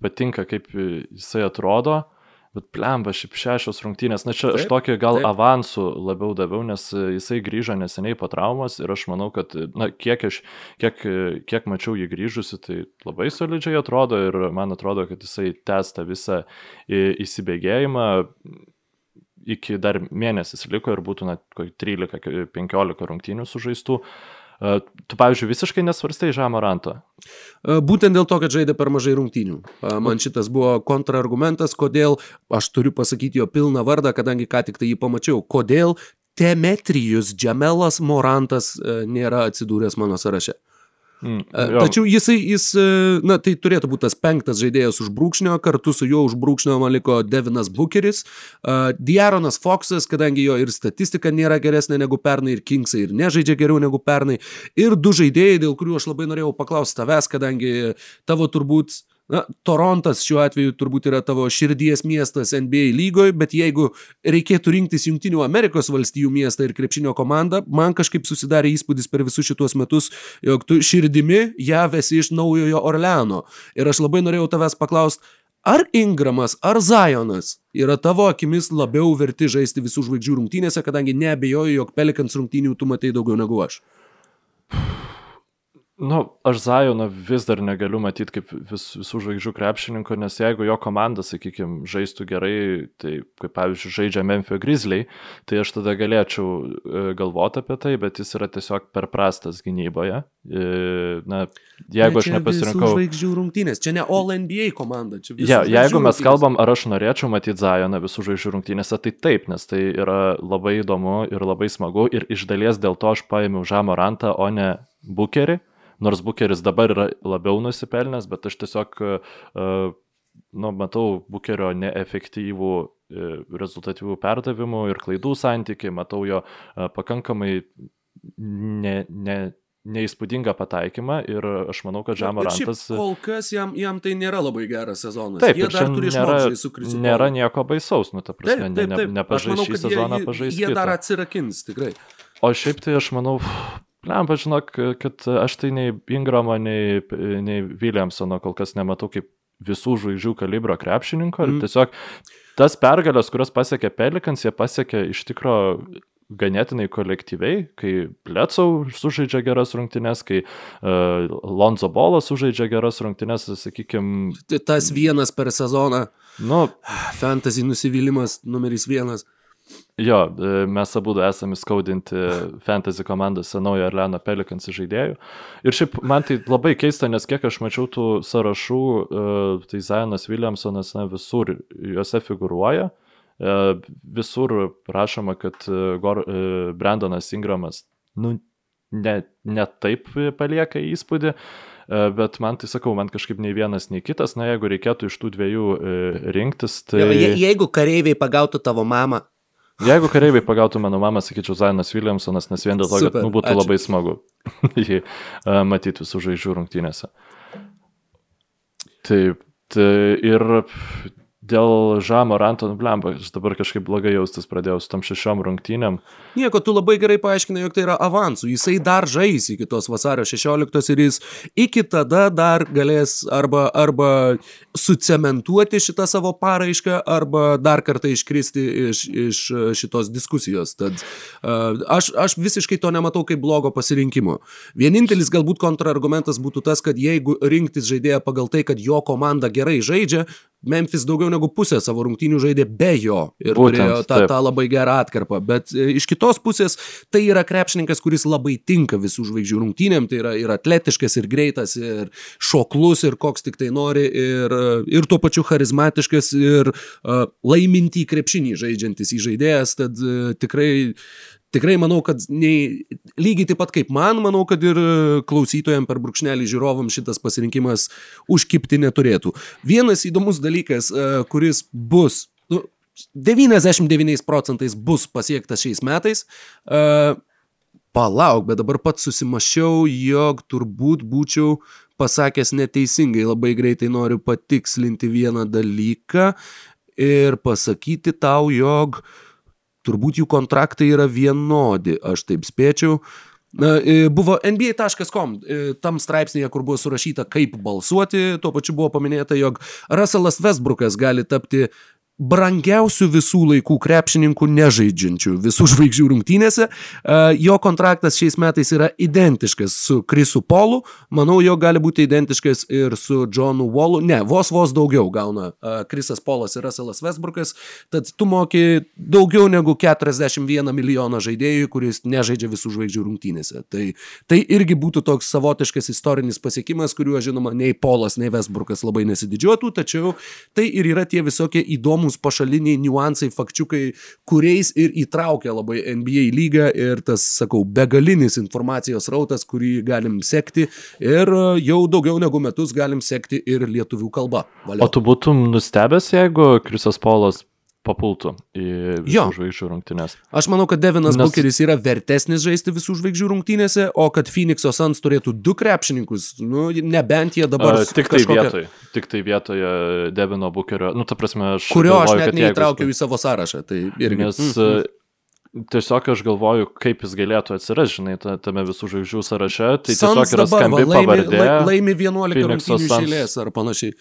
patinka, kaip jisai atrodo, Bet plemba, šiaip šešios rungtynės, na čia Taip, aš tokį gal taip. avansų labiau daviau, nes jisai grįžo neseniai po traumos ir aš manau, kad, na, kiek, aš, kiek, kiek mačiau jį grįžusi, tai labai solidžiai atrodo ir man atrodo, kad jisai tęsta visą įsibėgėjimą. Iki dar mėnesis liko ir būtų, na, 13-15 rungtynių sužaistų. E, Tu, pavyzdžiui, visiškai nesvarstai Žamaranto. E, Būtent dėl to, kad žaidė per mažai rungtynių. Man šitas buvo kontrargumentas, kodėl aš turiu pasakyti jo pilną vardą, kadangi ką tik tai jį pamačiau. Kodėl Temetrijus Džamelas Morantas nėra atsidūręs mano sąraše. Mm, jo. Tačiau jisai, jis, e, na, tai turėtų būti tas penktas žaidėjas už brūkšnio, kartu su juo už brūkšnio man liko Devinas Bucheris, uh, Diaronas Foxas, kadangi jo ir statistika nėra geresnė negu pernai, ir Kingsai ir nežaidžia geriau negu pernai, ir du žaidėjai, dėl kurių aš labai norėjau paklausti tavęs, kadangi tavo turbūt Na, Torontas šiuo atveju turbūt yra tavo širdies miestas NBA lygoje, bet jeigu reikėtų rinktis Junktinių Amerikos valstijų miestą ir krepšinio komandą, man kažkaip susidarė įspūdis per visus šituos metus, jog tu širdimi jav esi iš Naujojo Orleano. Ir aš labai norėjau tavęs paklausti, ar Ingramas, ar Zajonas yra tavo akimis labiau verti žaisti visų žvaigždžių rungtynėse, kadangi neabejoju, jog Pelikans rungtynių tu matai daugiau negu aš. Nu, aš Zajoną vis dar negaliu matyti kaip vis, visų žvaigždžių krepšininko, nes jeigu jo komanda, sakykime, žaistų gerai, tai kaip pavyzdžiui žaidžia Memphis Grizzly, tai aš tada galėčiau e, galvoti apie tai, bet jis yra tiesiog per prastas gynyboje. E, Na, jeigu aš nepasirinkau... žvaigždžių rungtynės, čia ne All NBA komanda, čia visų Ja, jeigu mes rungtynės. kalbam, ar aš norėčiau matyti Zajoną visų žvaigždžių rungtynėse, tai taip, nes tai yra labai įdomu ir labai smagu ir iš dalies dėl to aš paėmiau Žamorantą, o ne Bukerį, nors Bukeris dabar yra labiau nusipelnęs, bet aš tiesiog, uh, nu, matau Bukerio neefektyvų uh, rezultatyvių perdavimų ir klaidų santykiai, matau jo pakankamai ne, ne, neįspūdingą pataikymą ir aš manau, kad Žamorantas... Kol kas jam, jam tai nėra labai geras sezonas. Taip, Jie dar turi išmokti su Krisu. nėra nieko baisaus, nu, ta Taip, prasme, taip, taip. ne, Aš manau, nepažais šį kad jie, sezoną, jie, dar atsirakins, tikrai. O šiaip tai aš manau, lempa, žinok, kad aš tai nei Ingramo, nei, nei Williamsono kol kas nematau kaip visų žvaigždžių kalibro krepšininko. Mm. Tiesiog tas pergalės, kurios pasiekė Pelikans, jie pasiekė iš tikro ganėtinai kolektyviai, kai Blecau sužaidžia geras rungtynes, kai uh, Lonzo Bolas sužaidžia geras rungtynes, sakykime, Tai Tas vienas per sezoną, nu, fantasy nusivylimas numeris vienas. Jo, e, mes abu esame skaudinti fantasy komandose Naujo Orleano Pelikans žaidėjų. Ir šiaip man tai labai keista, nes kiek aš mačiau tų sąrašų, e, tai Zajonas Williamsonas na, visur juose figuruoja. E, Visur rašoma, kad Brandonas Ingramas nu, ne, ne taip palieka įspūdį, bet man tai sakau, man kažkaip nei vienas, nei kitas, na jeigu reikėtų iš tų dviejų rinktis. Tai... Je, jeigu kareiviai pagautų tavo mamą, Jeigu kareiviai pagautų mano mamą, sakyčiau, Zainas Williamsonas, nes vien dėl to, kad Super, nu, būtų ačiū. labai smagu jį uh, matyti visų žvaigždžių rungtynėse. Taip, tai ir dėl Žamo Ranton Blemba, aš dabar kažkaip blogai jaustis pradėjau su tam šešiom rungtynėm. Nieko, tu labai gerai paaiškinai, jog tai yra avansų. Jisai dar žais iki tos vasario 16 ir jis iki tada dar galės arba, arba sucementuoti šitą savo paraišką, arba dar kartą iškristi iš, iš e, šitos diskusijos. Tad uh, aš, aš visiškai to nematau kaip blogo pasirinkimo. Vienintelis galbūt kontrargumentas būtų tas, kad jeigu rinktis žaidėją pagal tai, kad jo komanda gerai žaidžia, Memphis daugiau negu pusę savo rungtynių žaidė be jo ir Būtent, turėjo tą, tą labai gerą atkarpą. Bet e, iš kitos pusės tai yra krepšininkas, kuris labai tinka visų žvaigždžių rungtynėm. Tai yra ir atletiškas, ir greitas, ir šoklus, ir koks tik tai nori, ir, e, ir tuo pačiu charizmatiškas, ir uh, laimintį krepšinį žaidžiantis įžaidėjas. Tad uh, tikrai Tikrai manau, kad nei, lygiai taip pat kaip man, manau, kad ir klausytojams per brūkšnelį žiūrovam šitas pasirinkimas užkipti neturėtų. Vienas įdomus dalykas, e, kuris bus, nu, 99 procentais bus pasiektas šiais metais, e, palauk, bet dabar pats susimašiau, jog turbūt būčiau pasakęs neteisingai, labai greitai noriu patikslinti vieną dalyką ir pasakyti tau, jog turbūt jų kontraktai yra vienodi, aš taip spėčiau. Na, e, buvo NBA.com e, tam straipsnėje, kur buvo surašyta, kaip balsuoti, tuo pačiu buvo paminėta, jog Russellas Westbrookas gali tapti brangiausių visų laikų krepšininkų nežaidžiančių visų žvaigždžių rungtynėse. E, jo kontraktas šiais metais yra identiškas su Krisu Polu, manau, jo gali būti identiškas ir su Johnu Wallu. Ne, vos vos daugiau gauna Krisas Polas ir Russellas Westbrookas, tad tu moki daugiau negu 41 milijoną žaidėjų, kuris nežaidžia visų žvaigždžių rungtynėse. Tai, tai irgi būtų toks savotiškas istorinis pasiekimas, kuriuo, žinoma, nei Polas, nei Westbrookas labai nesididžiuotų, tačiau tai ir yra tie visokie įdomus pašaliniai niuansai, fakčiukai, kuriais ir įtraukia labai NBA lygą ir tas, sakau, begalinis informacijos rautas, kurį galim sekti ir e, jau daugiau negu metus galim sekti ir lietuvių kalba. Valio. O tu būtum nustebęs, jeigu Krisas Polas papultų į visų žvaigždžių rungtynės. Aš manau, kad Devinas Nes... Bukeris yra vertesnis žaisti visų žvaigždžių rungtynėse, o kad Phoenix'o Suns turėtų du krepšininkus, nu, nebent jie dabar... Uh, tik tai kažkokia... vietoje, tik tai vietoje Devino Bukerio, nu, ta prasme, aš... Kurio galvoju, aš net neįtraukiau jeigu... į savo sąrašą, tai irgi. Nes mm -hmm. Tiesiog aš galvoju, kaip jis galėtų atsirasti, žinai, tame visų žvaigždžių sąraše. Tai Sans tiesiog yra skambi laimi, pavardė. Laimi 11 rungtynių išėlės ar panašiai.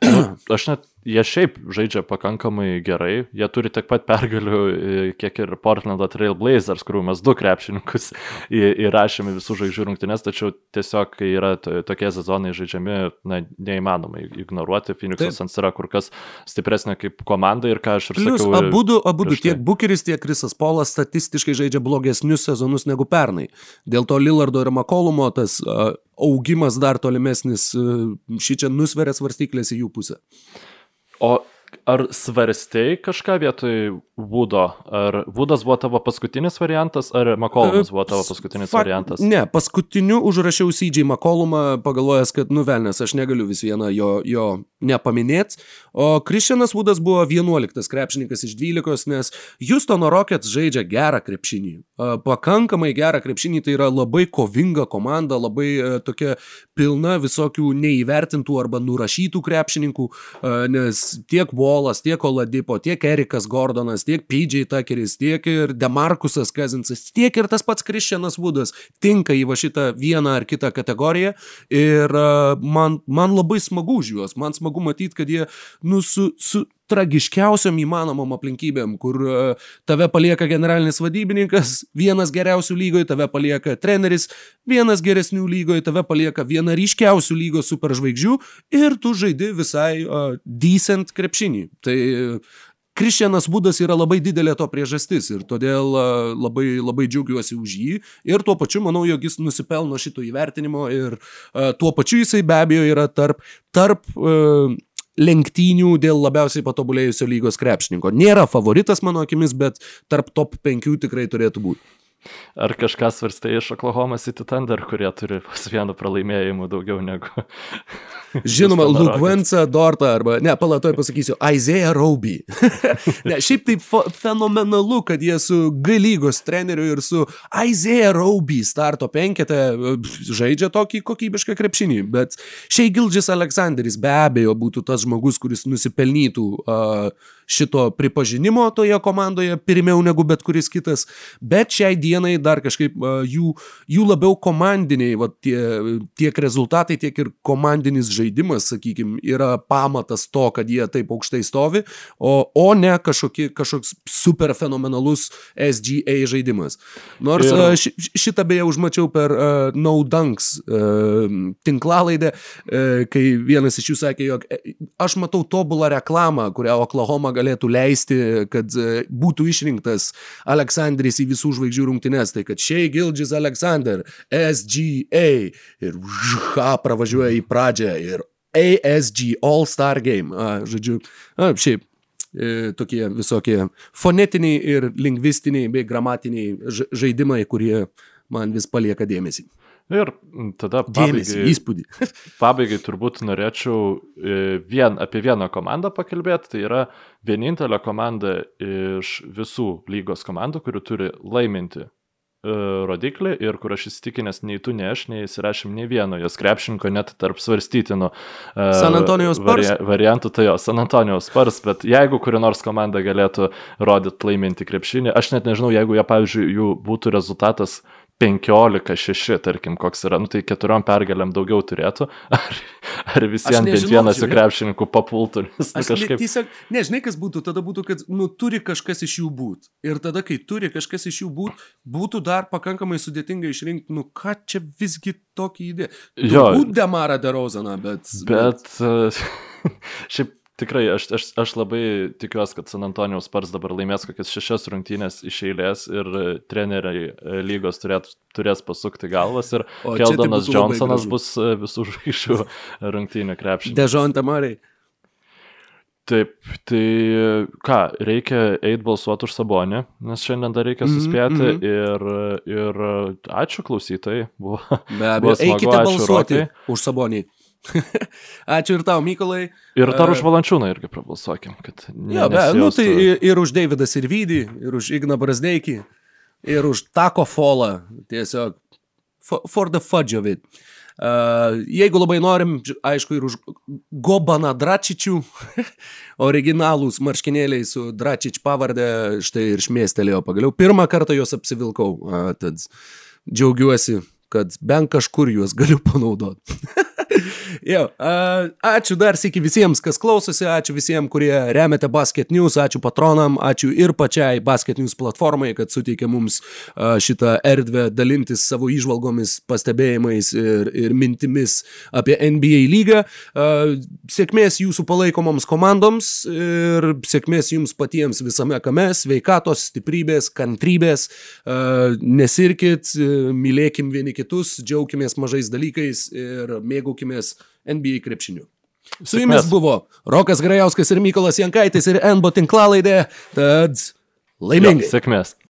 Nu, aš net jie šiaip žaidžia pakankamai gerai, jie turi tiek pat pergalių, e, kiek ir Portlando Trail Blazers, kurių mes du krepšininkus įrašėme visų žvaigždžių rungtynės, tačiau tiesiog, kai yra tokie sezonai žaidžiami, na, neįmanoma ignoruoti, Phoenix'as Suns yra kur kas stipresnė kaip komanda ir ką aš ir Plius, sakiau. Abudu, abudu tiek Bukeris, tiek Krisas Polas statistiškai žaidžia blogesnius sezonus negu pernai. Dėl to Lillardo ir Makolumo tas augimas dar tolimesnis uh, šį čia nusveria svarstyklės į jų pusę. O ar svarstei kažką vietoj Vudo? Ar Vudas buvo tavo paskutinis variantas, ar Makolumas buvo tavo paskutinis Fak, variantas? Ne, paskutiniu užrašiau CJ Makolumą, pagalvojęs, kad nuvelnės, aš negaliu vis vieną jo, jo nepaminėti. O Kristianas Vudas buvo 11 krepšininkas iš 12, nes Houstono Rockets žaidžia gerą krepšinį. Pakankamai gerą krepšinį, tai yra labai kovinga komanda, labai e, tokia pilna visokių neįvertintų arba nurašytų krepšininkų, nes tiek Volas, tiek Oladipo, tiek Erikas Gordonas, tiek PJ Tuckeris, tiek ir Demarkusas Kazinsas, tiek ir tas pats Kristianas Vudas tinka į va šitą vieną ar kitą kategoriją ir man, man labai smagu už juos, man smagu matyti, kad jie nu, su, su, tragiškiausiam įmanomam aplinkybėm, kur e, tave palieka generalinis vadybininkas, vienas geriausių lygoje, tave palieka treneris, vienas geresnių lygoje, tave palieka viena ryškiausių lygos superžvaigždžių ir tu žaidi visai uh, decent krepšinį. Tai Kristianas Budas yra labai didelė to priežastis ir todėl labai, labai džiaugiuosi už jį ir tuo pačiu manau, jog jis nusipelno šito įvertinimo ir uh, tuo pačiu jisai be abejo yra tarp, tarp uh, lenktynių dėl labiausiai patobulėjusio lygos krepšininko. Nėra favoritas mano akimis, bet tarp top 5 tikrai turėtų būti. Ar kažkas svarstai iš Oklahoma City Thunder, kurie turi pas vienu pralaimėjimu daugiau negu... Žinoma, Lukvenca Dorta arba, ne, palatoj pasakysiu, Isaiah Rauby. ne, šiaip tai fenomenalu, kad jie su G lygos treneriu ir su Isaiah Rauby starto penketę žaidžia tokį kokybišką krepšinį, bet šiai Gildžis Aleksandris be abejo būtų tas žmogus, kuris nusipelnytų uh, šito pripažinimo toje komandoje pirmiau negu bet kuris kitas, bet šiai dienai dar kažkaip jų, jų labiau komandiniai, va, tie, tiek rezultatai, tiek ir komandinis žaidimas, sakykime, yra pamatas to, kad jie taip aukštai stovi, o, o ne kažkokie, kažkoks super fenomenalus SGA žaidimas. Nors ir... ši, šitą beje užmačiau per uh, No Dunks uh, tinklalaidę, uh, kai vienas iš jų sakė, jog aš matau tobulą reklamą, kurią Oklahoma galėtų leisti, kad e, būtų išrinktas Aleksandris į visų žvaigždžių rungtynes. Tai kad Shea Gildžis Alexander, SGA ir ŽH pravažiuoja į pradžią ir ASG All Star Game. A, žodžiu, a, šiaip e, tokie visokie fonetiniai ir lingvistiniai bei gramatiniai žaidimai, kurie man vis palieka dėmesį. Ir tada pabaigai, įspūdį. pabaigai turbūt norėčiau e, vien, apie vieną komandą pakalbėti. Tai yra vienintelė komanda iš visų lygos komandų, kuri turi laiminti e, rodiklį ir kur aš įsitikinęs, nei tu, nei aš neįsirašym nei vieno jos krepšinko, net tarp svarstytinų uh, San Antonijos vari, variantų, tai jo, San Antonijos spars, bet jeigu kuri nors komanda galėtų rodyti laiminti krepšinį, aš net nežinau, jeigu jie, pavyzdžiui, jų būtų rezultatas 15-6, tarkim, koks yra, nu tai keturiom pergalėm daugiau turėtų, ar, ar visiems bent nežinau, vienas žiūrėk. jų krepšininkų papultų, nes nu, Aš ne, kažkaip... tiesiog, nežinai, kas būtų, tada būtų, kad, nu, turi kažkas iš jų būti. Ir tada, kai turi kažkas iš jų būti, būtų dar pakankamai sudėtinga išrinkti, nu, ką čia visgi tokį idėją. Jo. Būt Demarą Derozaną, bet... Bet e, šiaip tikrai aš, aš, aš labai tikiuosi, kad San Antonijaus Spars dabar laimės kokias šešias rungtynės iš eilės ir e, treneriai e, lygos turėt, turės pasukti galvas ir O tai Keldonas labai Johnsonas bus e, visų žvaigždžių rungtynių krepšį. Dežon Tamarai. Taip, tai ką, reikia eiti balsuoti už Sabonį, nes šiandien dar reikia Mhm, suspėti mhm. ir, ir ačiū klausytojai, buvo. Be abejo, smagu, eikite ačiū, balsuoti Rokai. už Sabonį. Ačiū ir tau, Mykolai. Ir dar E, už Valančiūną irgi prabalsuokim, kad ne, Jo, be, nu, tai ir, ir už Davidą Sirvydį, ir už Igną Brasdeikį, ir už Tako Folą. Tiesiog for, for the fudge of it. Uh, jeigu labai norim, aišku, ir už Gobaną Dračičių, originalūs marškinėliai su Dračič pavardė, štai ir šmėstelėjo pagaliau. Pirmą kartą juos apsivilkau, uh, tad džiaugiuosi, kad bent kažkur juos galiu panaudoti. Jo, a, ačiū dar sėki visiems, kas klausosi, ačiū visiems, kurie remiate Basket News, ačiū patronam, ačiū ir pačiai Basket News platformai, kad suteikė mums a, šitą erdvę dalintis savo išvalgomis, pastebėjimais ir, ir mintimis apie NBA lygą. A, Sėkmės jūsų palaikomoms komandoms ir sėkmės jums patiems visame kame, sveikatos, stiprybės, kantrybės, a, nesirkit, e, mylėkim vieni kitus, džiaukimės mažais dalykais ir mėgaukimės NBA krepšiniu. Su jumis buvo Rokas Grajauskas ir Mykolas Jankaitis ir NBO tinklalaidė, tad laimingai. Sėkmės.